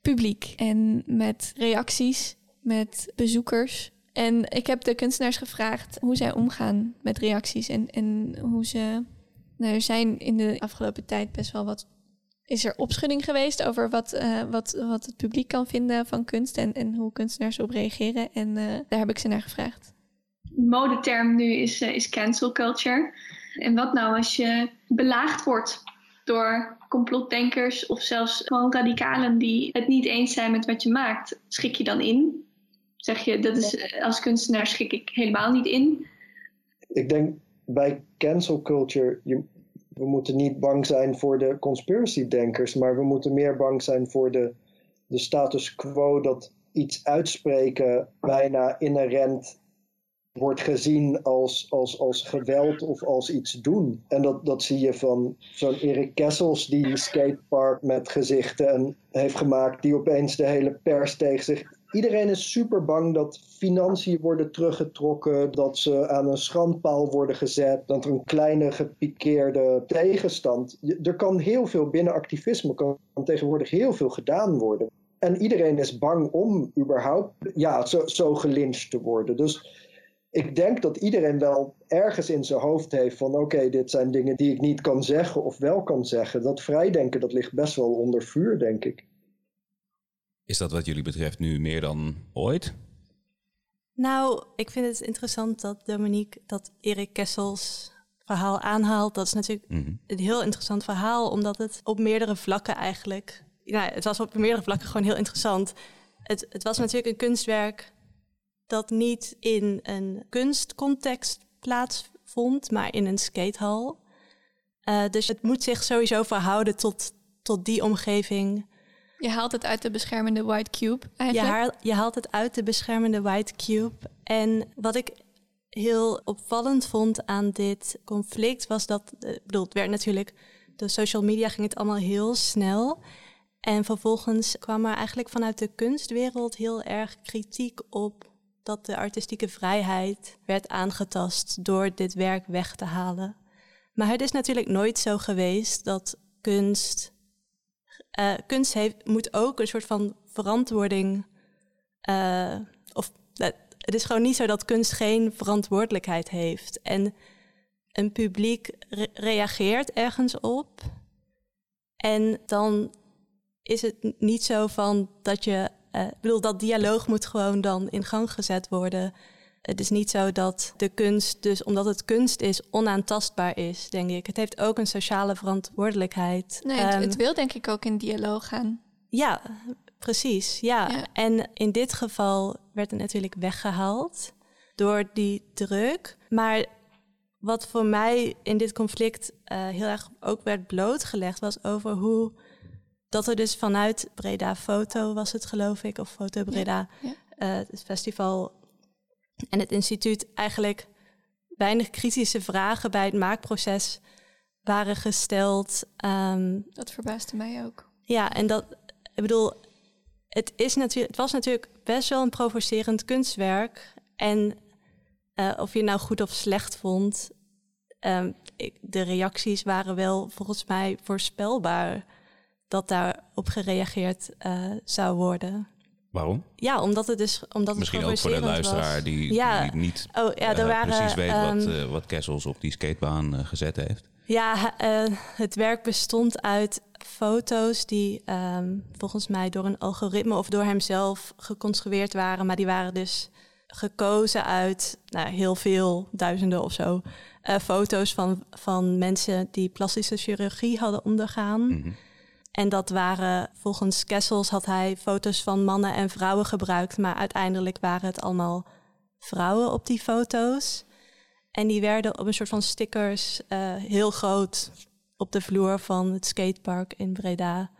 publiek en met reacties, met bezoekers. En ik heb de kunstenaars gevraagd hoe zij omgaan met reacties en, en hoe ze. Nou, er zijn in de afgelopen tijd best wel wat. Is er opschudding geweest over wat, eh, wat, wat het publiek kan vinden van kunst en, en hoe kunstenaars erop reageren? En eh, daar heb ik ze naar gevraagd. modeterm nu is, eh, is cancel culture. En wat nou als je belaagd wordt door complotdenkers of zelfs gewoon radicalen die het niet eens zijn met wat je maakt? Schik je dan in? Zeg je, dat is, als kunstenaar schik ik helemaal niet in. Ik denk bij cancel culture, je, we moeten niet bang zijn voor de conspiracy-denkers, maar we moeten meer bang zijn voor de, de status quo dat iets uitspreken bijna inherent wordt gezien als, als, als geweld of als iets doen. En dat, dat zie je van zo'n Erik Kessels die die skatepark met gezichten heeft gemaakt, die opeens de hele pers tegen zich Iedereen is super bang dat financiën worden teruggetrokken, dat ze aan een schandpaal worden gezet, dat er een kleine gepikeerde tegenstand. Er kan heel veel binnen activisme, kan tegenwoordig heel veel gedaan worden. En iedereen is bang om überhaupt ja, zo, zo gelyncht te worden. Dus ik denk dat iedereen wel ergens in zijn hoofd heeft van oké, dit zijn dingen die ik niet kan zeggen of wel kan zeggen. Dat vrijdenken, dat ligt best wel onder vuur, denk ik. Is dat wat jullie betreft nu meer dan ooit? Nou, ik vind het interessant dat Dominique dat Erik Kessels verhaal aanhaalt. Dat is natuurlijk Mhm. een heel interessant verhaal, omdat het op meerdere vlakken eigenlijk. Ja, het was op meerdere vlakken gewoon heel interessant. Het, het was natuurlijk een kunstwerk dat niet in een kunstcontext plaatsvond, maar in een skatehal. Eh, dus het moet zich sowieso verhouden tot, tot die omgeving. Je haalt het uit de beschermende white cube Je, eigenlijk. haal- je haalt het uit de beschermende white cube. En wat ik heel opvallend vond aan dit conflict was dat, eh, ik bedoel, het werd natuurlijk, door social media ging het allemaal heel snel. En vervolgens kwam er eigenlijk vanuit de kunstwereld heel erg kritiek op dat de artistieke vrijheid werd aangetast door dit werk weg te halen. Maar het is natuurlijk nooit zo geweest dat kunst. Eh, kunst heeft, moet ook een soort van verantwoording. eh, of eh, het is gewoon niet zo dat kunst geen verantwoordelijkheid heeft. En een publiek re- reageert ergens op. En dan is het niet zo van dat je. ik bedoel, dat dialoog moet gewoon dan in gang gezet worden. Het is niet zo dat de kunst, dus omdat het kunst is, onaantastbaar is, denk ik. Het heeft ook een sociale verantwoordelijkheid. Nee, het, Ehm, het wil denk ik ook in dialoog gaan. ja, precies. Ja. Ja. En in dit geval werd het natuurlijk weggehaald door die druk. Maar wat voor mij in dit conflict eh, heel erg ook werd blootgelegd, was over hoe dat er dus vanuit Breda Foto was het geloof ik, of Foto Breda, ja. eh, het festival en het instituut eigenlijk weinig kritische vragen bij het maakproces waren gesteld. Ehm, Dat verbaasde mij ook. ja, en dat, ik bedoel, het, is natuurlijk, het was natuurlijk best wel een provocerend kunstwerk. En eh, of je het nou goed of slecht vond, ehm, ik, de reacties waren wel volgens mij voorspelbaar dat daarop gereageerd eh, zou worden. Waarom? Ja, omdat het dus omdat het Misschien ook voor de luisteraar was. die, Ja. die niet Oh ja, er eh, waren precies weet wat, eh, wat Kessels op die skatebaan eh, gezet heeft. Ja, het werk bestond uit foto's die ehm, volgens mij door een algoritme of door hemzelf geconstrueerd waren. Maar die waren dus gekozen uit nou, heel veel, duizenden of zo, foto's van, van mensen die plastische chirurgie hadden ondergaan. Mhm. En dat waren, volgens Kessels had hij foto's van mannen en vrouwen gebruikt. Maar uiteindelijk waren het allemaal vrouwen op die foto's. En die werden op een soort van stickers eh, heel groot op de vloer van het skatepark in Breda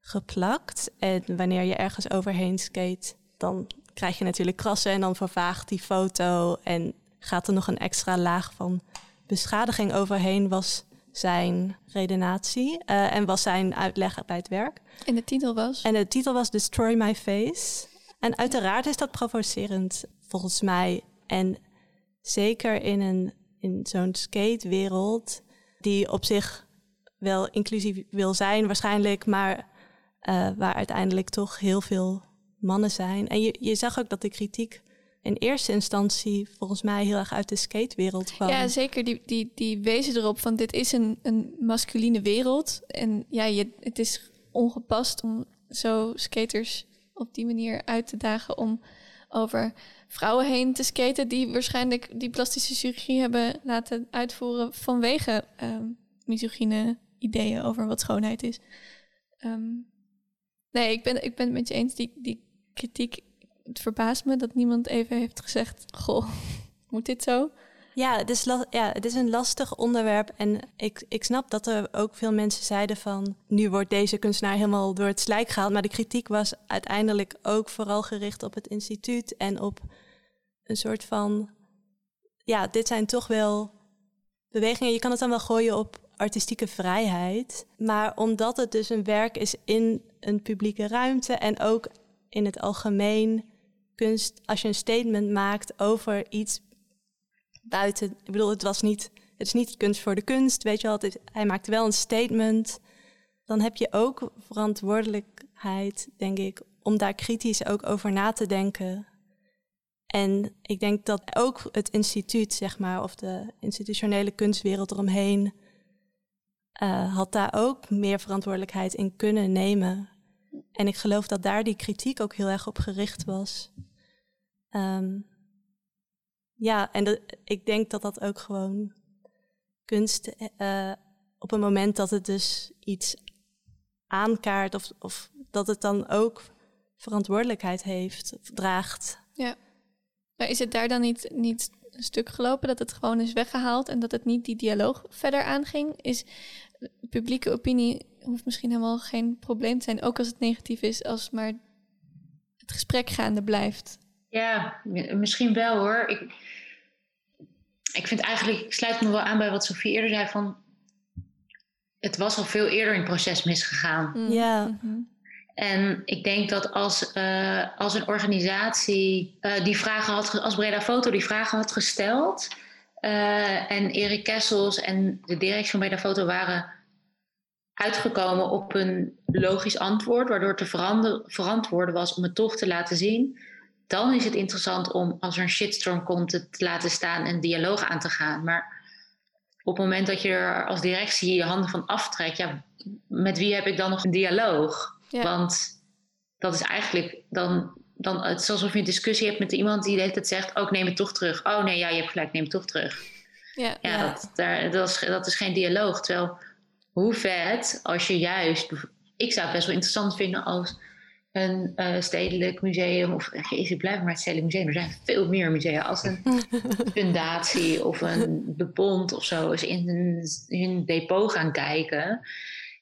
geplakt. En wanneer je ergens overheen skate, dan krijg je natuurlijk krassen en dan vervaagt die foto. En gaat er nog een extra laag van beschadiging overheen, was zijn redenatie. eh, en was zijn uitleg bij het werk. En de titel was? En de titel was Destroy My Face. En uiteraard is dat provocerend, volgens mij. En zeker in, een, in zo'n skatewereld, die op zich wel inclusief wil zijn waarschijnlijk, maar eh, waar uiteindelijk toch heel veel mannen zijn. En je, je zag ook dat de kritiek in eerste instantie volgens mij heel erg uit de skatewereld kwam. Ja, zeker. Die, die, die wezen erop van dit is een, een masculine wereld. En ja, je, het is ongepast om zo skaters op die manier uit te dagen om over vrouwen heen te skaten die waarschijnlijk die plastische chirurgie hebben laten uitvoeren vanwege ehm misogyne ideeën over wat schoonheid is. Ehm, nee, ik ben, ik ben het met je eens. Die, die kritiek, het verbaast me dat niemand even heeft gezegd, goh, moet dit zo? Ja, het is, ja, het is een lastig onderwerp. En ik, ik snap dat er ook veel mensen zeiden van... nu wordt deze kunstenaar helemaal door het slijk gehaald. Maar de kritiek was uiteindelijk ook vooral gericht op het instituut... en op een soort van... ja, dit zijn toch wel bewegingen. Je kan het dan wel gooien op artistieke vrijheid. Maar omdat het dus een werk is in een publieke ruimte... en ook in het algemeen kunst... als je een statement maakt over iets buiten. Ik bedoel, het was niet. Het is niet kunst voor de kunst, weet je wel. Hij maakte wel een statement. Dan heb je ook verantwoordelijkheid, denk ik, om daar kritisch ook over na te denken. En ik denk dat ook het instituut, zeg maar, of de institutionele kunstwereld eromheen, eh, had daar ook meer verantwoordelijkheid in kunnen nemen. En ik geloof dat daar die kritiek ook heel erg op gericht was. Ehm, Ja, en ik denk dat dat ook gewoon kunst eh, op een moment dat het dus iets aankaart of, of dat het dan ook verantwoordelijkheid heeft of draagt. Ja. Maar is het daar dan niet, niet een stuk gelopen dat het gewoon is weggehaald en dat het niet die dialoog verder aanging? Is publieke opinie hoeft misschien helemaal geen probleem te zijn, ook als het negatief is, als maar het gesprek gaande blijft. Ja, misschien wel hoor. Ik, ik vind eigenlijk, ik sluit me wel aan bij wat Sofie eerder zei van het was al veel eerder in het proces misgegaan. Mm. Ja. En ik denk dat als, uh, als een organisatie uh, die vragen had, als Breda Foto die vragen had gesteld. Uh, en Erik Kessels en de directie van Breda Foto waren uitgekomen op een logisch antwoord, waardoor het te verantwoorden was om het toch te laten zien. Dan is het interessant om als er een shitstorm komt, het te laten staan en dialoog aan te gaan. Maar op het moment dat je er als directie je handen van aftrekt, ja, met wie heb ik dan nog een dialoog? Ja. Want dat is eigenlijk dan, dan het is alsof je een discussie hebt met iemand die de hele tijd zegt: Oh, neem het toch terug. Oh nee, ja, je hebt gelijk, neem het toch terug. Ja, ja, ja. Dat, daar, dat, is, dat is geen dialoog. Terwijl, hoe vet als je juist. Ik zou het best wel interessant vinden als een uh, stedelijk museum, of jezus, blijf maar het stedelijk museum. Er zijn veel meer musea als een fundatie of een de bond of zo eens in een depot gaan kijken.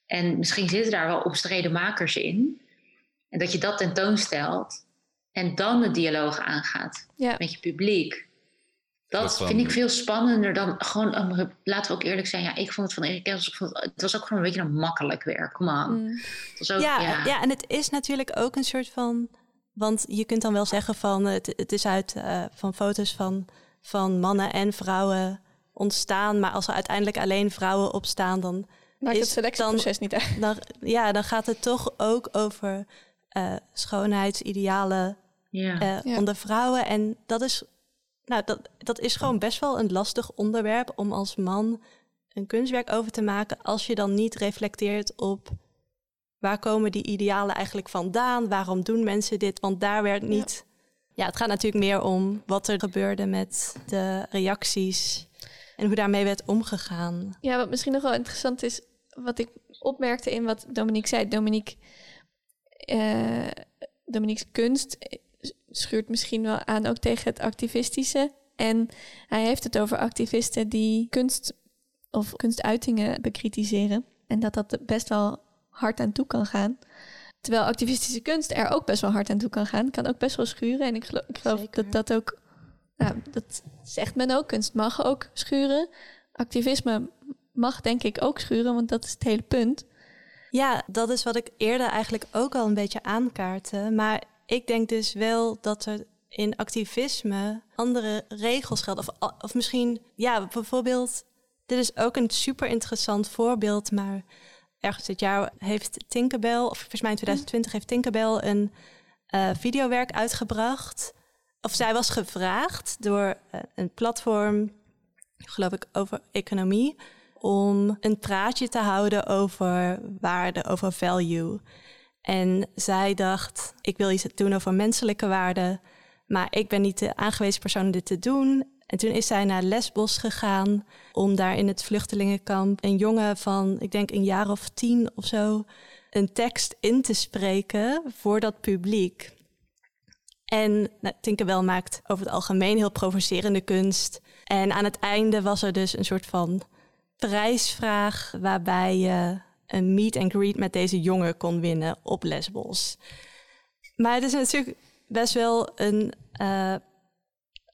En misschien zitten daar wel omstreden makers in. En dat je dat tentoonstelt en dan de dialoog aangaat ja. met je publiek. Dat vind ik veel spannender dan gewoon, um, laten we ook eerlijk zijn, ja, ik vond het van Erik Kessels, het was ook gewoon een beetje een makkelijk werk, kom aan. Mm. Het ook, ja, ja. ja, en het is natuurlijk ook een soort van, want je kunt dan wel zeggen van, het, het is uit uh, van foto's van, van mannen en vrouwen ontstaan, maar als er uiteindelijk alleen vrouwen op staan, dan maakt het selectieproces niet uit. Dan, ja, dan gaat het toch ook over uh, schoonheidsidealen ja. uh, Ja. onder vrouwen. En dat is, nou, dat, dat is gewoon best wel een lastig onderwerp om als man een kunstwerk over te maken. Als je dan niet reflecteert op waar komen die idealen eigenlijk vandaan? Waarom doen mensen dit? Want daar werd niet. Ja, het gaat natuurlijk meer om wat er gebeurde met de reacties en hoe daarmee werd omgegaan. Ja, wat misschien nog wel interessant is, wat ik opmerkte in wat Dominique zei. Dominique, uh, Dominique's kunst schuurt misschien wel aan ook tegen het activistische. En hij heeft het over activisten die kunst of kunstuitingen bekritiseren. En dat dat best wel hard aan toe kan gaan. Terwijl activistische kunst er ook best wel hard aan toe kan gaan. Kan ook best wel schuren. En ik geloof, ik geloof dat dat ook... Nou, dat zegt men ook. Kunst mag ook schuren. Activisme mag denk ik ook schuren, want dat is het hele punt. Ja, dat is wat ik eerder eigenlijk ook al een beetje aankaartte. Maar ik denk dus wel dat er in activisme andere regels gelden. Of, of misschien, ja, bijvoorbeeld... Dit is ook een super interessant voorbeeld, maar ergens dit jaar heeft Tinkerbell, of volgens mij in 2020 heeft Tinkerbell een uh, videowerk uitgebracht. Of zij was gevraagd door uh, een platform, geloof ik, over economie, om een praatje te houden over waarde, over value. En zij dacht, ik wil iets doen over menselijke waarden, maar ik ben niet de aangewezen persoon om dit te doen. En toen is zij naar Lesbos gegaan om daar in het vluchtelingenkamp een jongen van, ik denk een jaar of tien of zo, een tekst in te spreken voor dat publiek. En nou, Tinkerbell maakt over het algemeen heel provocerende kunst. En aan het einde was er dus een soort van prijsvraag waarbij je een meet and greet met deze jongen kon winnen op Lesbos. Maar het is natuurlijk best wel een. Uh,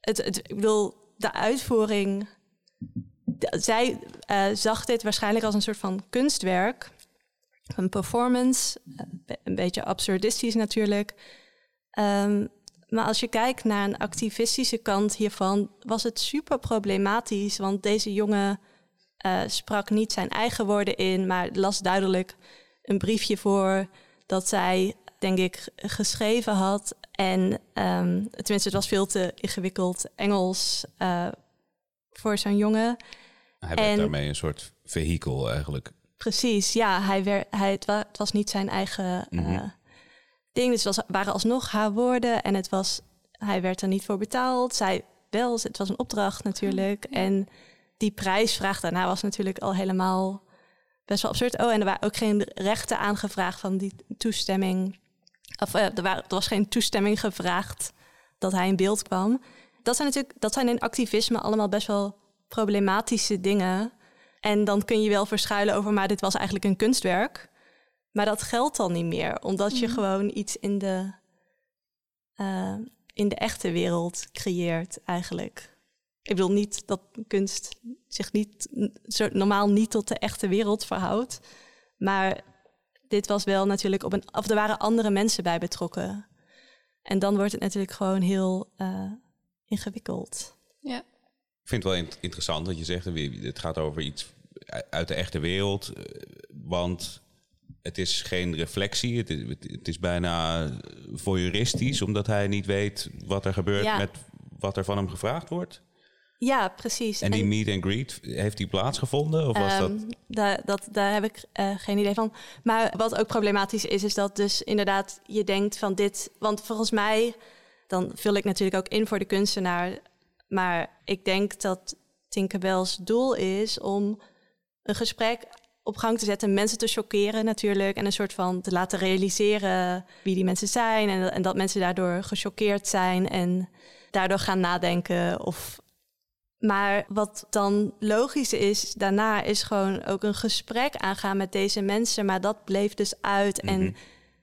het, het, ik bedoel, de uitvoering. Zij uh, zag dit waarschijnlijk als een soort van kunstwerk. Een performance. Uh, een beetje absurdistisch natuurlijk. Um, maar als je kijkt naar een activistische kant hiervan, was het super problematisch. Want deze jongen uh, sprak niet zijn eigen woorden in, maar las duidelijk een briefje voor dat zij, denk ik, geschreven had. En um, tenminste, het was veel te ingewikkeld Engels uh, voor zo'n jongen. Hij werd en, daarmee een soort vehikel eigenlijk. Precies, ja. Hij werd, hij, het, wa het was niet zijn eigen mm -hmm. uh, ding. Dus het was, waren alsnog haar woorden en het was, hij werd er niet voor betaald. Zij wel, het was een opdracht natuurlijk. En die prijsvraag daarna was natuurlijk al helemaal best wel absurd. Oh, en er waren ook geen rechten aangevraagd van die toestemming. Of uh, er, waren, er was geen toestemming gevraagd dat hij in beeld kwam. Dat zijn natuurlijk, dat zijn in activisme allemaal best wel problematische dingen. En dan kun je wel verschuilen over, maar dit was eigenlijk een kunstwerk. Maar dat geldt dan niet meer, omdat je gewoon iets in de, uh, in de echte wereld creëert eigenlijk. Ik bedoel niet dat kunst zich niet, normaal niet tot de echte wereld verhoudt. Maar dit was wel natuurlijk op een. Of er waren andere mensen bij betrokken. En dan wordt het natuurlijk gewoon heel uh, ingewikkeld. Ja. Ik vind het wel interessant dat je zegt, het gaat over iets uit de echte wereld. eh, Want het is geen reflectie, het is, het is bijna voyeuristisch, omdat hij niet weet wat er gebeurt Ja. met wat er van hem gevraagd wordt. Ja, precies. En die meet and greet, heeft die plaatsgevonden? Of was dat... Ehm, daar, dat, daar heb ik eh, geen idee van. Maar wat ook problematisch is, is dat dus inderdaad je denkt van dit... Want volgens mij, dan vul ik natuurlijk ook in voor de kunstenaar... maar ik denk dat Tinkerbell's doel is om een gesprek op gang te zetten... mensen te chockeren natuurlijk... en een soort van te laten realiseren wie die mensen zijn... en, en dat mensen daardoor gechoqueerd zijn... en daardoor gaan nadenken of maar wat dan logisch is daarna, is gewoon ook een gesprek aangaan met deze mensen. Maar dat bleef dus uit. En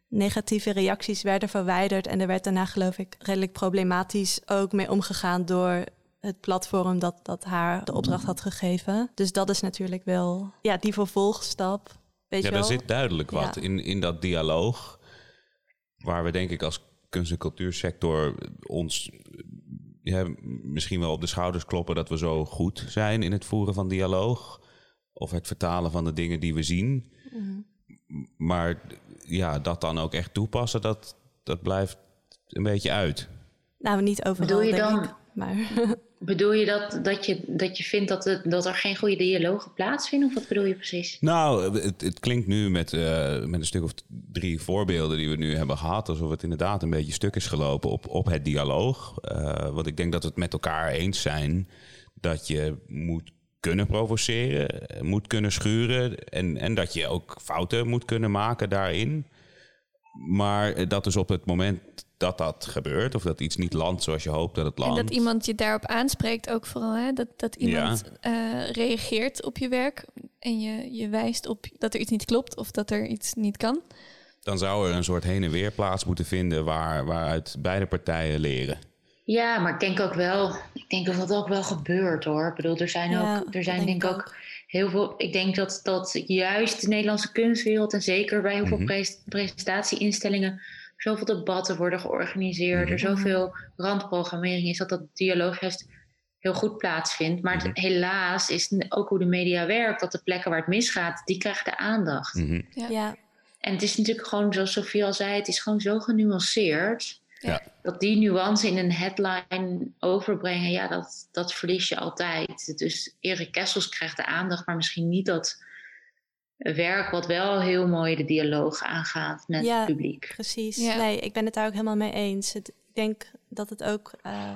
negatieve reacties werden verwijderd. En er werd daarna, geloof ik, redelijk problematisch ook mee omgegaan door het platform dat, dat haar de opdracht had gegeven. Dus dat is natuurlijk wel ja, die vervolgstap. Weet ja, je wel? zit duidelijk wat Ja. in, in dat dialoog. Waar we denk ik als kunst- en cultuursector ons ja, misschien wel op de schouders kloppen dat we zo goed zijn in het voeren van dialoog. Of het vertalen van de dingen die we zien. Mhm. Maar ja, dat dan ook echt toepassen, dat, dat blijft een beetje uit. Nou, niet overal, Bedoel je denk dan- ik. Maar Bedoel je dat, dat je dat je vindt dat, het, dat er geen goede dialogen plaatsvinden? Of wat bedoel je precies? Nou, het, het klinkt nu met, eh, met een stuk of drie voorbeelden die we nu hebben gehad, alsof het inderdaad een beetje stuk is gelopen op, op het dialoog. Eh, want ik denk dat we het met elkaar eens zijn dat je moet kunnen provoceren, moet kunnen schuren en, en dat je ook fouten moet kunnen maken daarin. Maar dat is op het moment dat dat gebeurt, of dat iets niet landt zoals je hoopt dat het En landt. dat iemand je daarop aanspreekt ook vooral. Hè? Dat, dat iemand eh, reageert op je werk en je, je wijst op dat er iets niet klopt of dat er iets niet kan. Dan zou er een soort heen en weer plaats moeten vinden waar, waaruit beide partijen leren. Ja, maar ik denk ook wel, ik denk dat dat ook wel gebeurt hoor. Ik bedoel, er zijn Ja, ook, er zijn denk ik ook heel veel. Ik denk dat, dat juist de Nederlandse kunstwereld en zeker bij heel veel Mhm. pres- presentatieinstellingen zoveel debatten worden georganiseerd, Mhm. er zoveel randprogrammering is dat dat dialoog juist heel goed plaatsvindt. Maar het- Mhm. helaas is ook hoe de media werkt, dat de plekken waar het misgaat, die krijgen de aandacht. Mhm. ja, En het is natuurlijk gewoon, zoals Sofie al zei, het is gewoon zo genuanceerd. Ja. Dat die nuance in een headline overbrengen, ja, dat, dat verlies je altijd. Dus Erik Kessels krijgt de aandacht, maar misschien niet dat werk wat wel heel mooi de dialoog aangaat met Ja. het publiek. Precies. Ja. Nee, ik ben het daar ook helemaal mee eens. Het, ik denk dat het ook eh,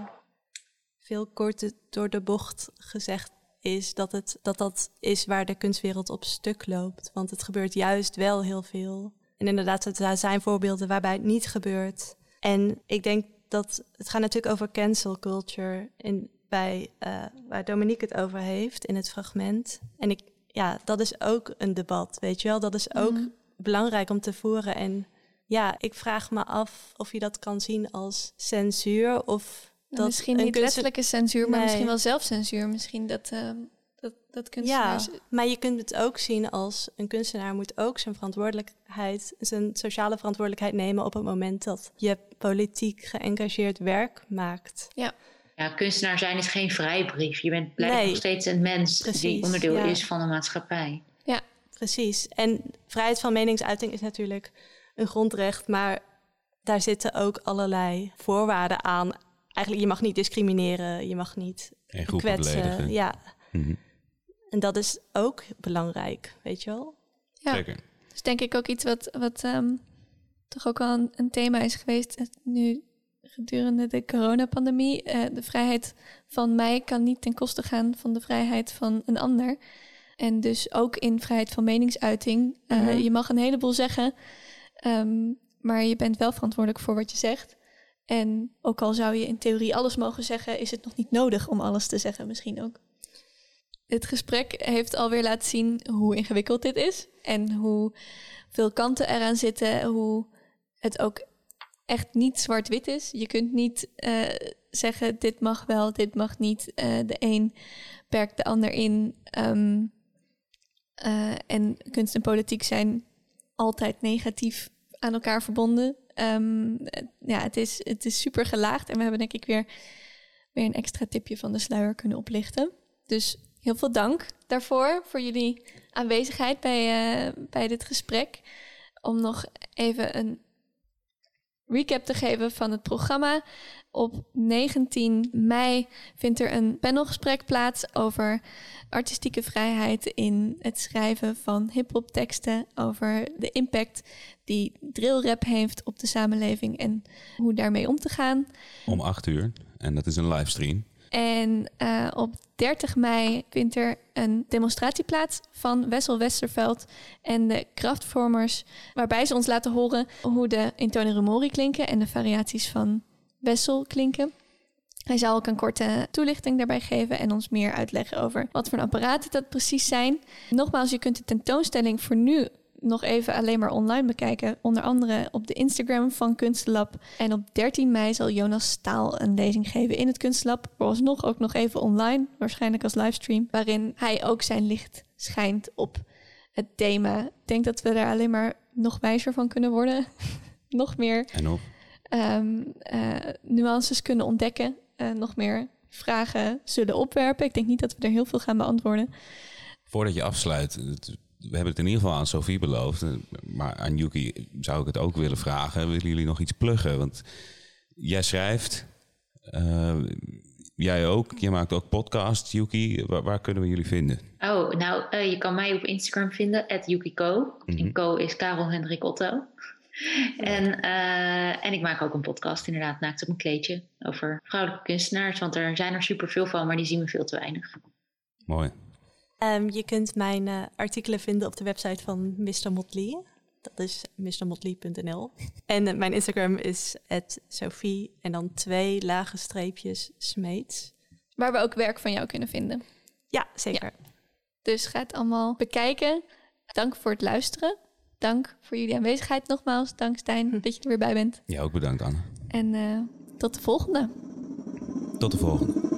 veel korter door de bocht gezegd is dat, het, dat dat is waar de kunstwereld op stuk loopt. Want het gebeurt juist wel heel veel. En inderdaad, het- er zijn voorbeelden waarbij het niet gebeurt. En ik denk dat het gaat natuurlijk over cancel culture in, bij, eh, waar Dominique het over heeft in het fragment. En ik, ja, dat is ook een debat, weet je wel. Dat is ook Mhm. belangrijk om te voeren. En ja, ik vraag me af of je dat kan zien als censuur of dat misschien een niet kunst- letterlijke censuur, maar Nee. misschien wel zelfcensuur. Misschien dat, ehm, dat, dat Ja, maar je kunt het ook zien als een kunstenaar moet ook zijn verantwoordelijkheid, zijn sociale verantwoordelijkheid nemen op het moment dat je politiek geëngageerd werk maakt. Ja, kunstenaar zijn is geen vrijbrief. Je bent blijft Nee. nog steeds een mens die onderdeel ja. is van de maatschappij. Precies. En vrijheid van meningsuiting is natuurlijk een grondrecht, maar daar zitten ook allerlei voorwaarden aan. Eigenlijk, je mag niet discrimineren, je mag niet kwetsen. beledigen. Ja, Mhm. en dat is ook belangrijk, weet je wel? Ja. Zeker. is denk ik ook iets wat, wat ehm, toch ook al een, een thema is geweest. Nu gedurende de coronapandemie. Uh, de vrijheid van mij kan niet ten koste gaan van de vrijheid van een ander. En dus ook in vrijheid van meningsuiting. Uh, mm -hmm. Je mag een heleboel zeggen, um, maar je bent wel verantwoordelijk voor wat je zegt. En ook al zou je in theorie alles mogen zeggen, is het nog niet nodig om alles te zeggen, misschien ook. Het gesprek heeft alweer laten zien hoe ingewikkeld dit is en hoe veel kanten eraan zitten, hoe het ook echt niet zwart-wit is. Je kunt niet uh, zeggen dit mag wel, dit mag niet. Uh, de een perkt de ander in. Um, uh, en kunst en politiek zijn altijd negatief aan elkaar verbonden. Um, ja, het is, het is super gelaagd en we hebben denk ik weer, weer een extra tipje van de sluier kunnen oplichten. Dus heel veel dank daarvoor, voor jullie aanwezigheid bij, bij dit gesprek. Om nog even een recap te geven van het programma. Op 19 mei vindt er een panelgesprek plaats over artistieke vrijheid in het schrijven van hip-hop teksten. Over de impact die drillrap heeft op de samenleving en hoe daarmee om te gaan. Om 8 uur. En dat is een livestream. En uh, op 30 mei vindt er een demonstratie plaats van Wessel Westerveld en de krachtvormers, waarbij ze ons laten horen hoe de intone rumori klinken en de variaties van Wessel klinken. Hij zal ook een korte toelichting daarbij geven en ons meer uitleggen over wat voor apparaten dat precies zijn. Nogmaals, je kunt de tentoonstelling voor nu nog even alleen maar online bekijken. Onder andere op de Instagram van Kunstlab. En op 13 mei zal Jonas Staal een lezing geven in het Kunstlab. Vooralsnog ook nog even online, waarschijnlijk als livestream. Waarin hij ook zijn licht schijnt op het thema. Ik denk dat we daar alleen maar nog wijzer van kunnen worden. nog meer en op. Um, uh, nuances kunnen ontdekken. Uh, nog meer vragen zullen opwerpen. Ik denk niet dat we er heel veel gaan beantwoorden. Voordat je afsluit, we hebben het in ieder geval aan Sophie beloofd. Maar aan Yuki zou ik het ook willen vragen. Willen jullie nog iets pluggen? Want jij schrijft. Uh, jij ook. Je maakt ook podcasts, Yuki. Waar, waar, kunnen we jullie vinden? Oh, nou, uh, je kan mij op Instagram vinden, at YukiCo. Mm -hmm. En Co is Karel Hendrik Otto. En, uh, en ik maak ook een podcast, inderdaad, naakt op een kleedje. Over vrouwelijke kunstenaars. Want er zijn er superveel van, maar die zien we veel te weinig. Mooi. Um, je kunt mijn uh, artikelen vinden op de website van Mr. Motley. Dat is mrmotley.nl. En uh, mijn Instagram is Sophie en dan twee lage streepjes Smeets. Waar we ook werk van jou kunnen vinden. Ja, zeker. Ja. Dus ga het allemaal bekijken. Dank voor het luisteren. Dank voor jullie aanwezigheid nogmaals. Dank Stijn hm. dat je er weer bij bent. Ja, ook bedankt Anne. En uh, tot de volgende. Tot de volgende.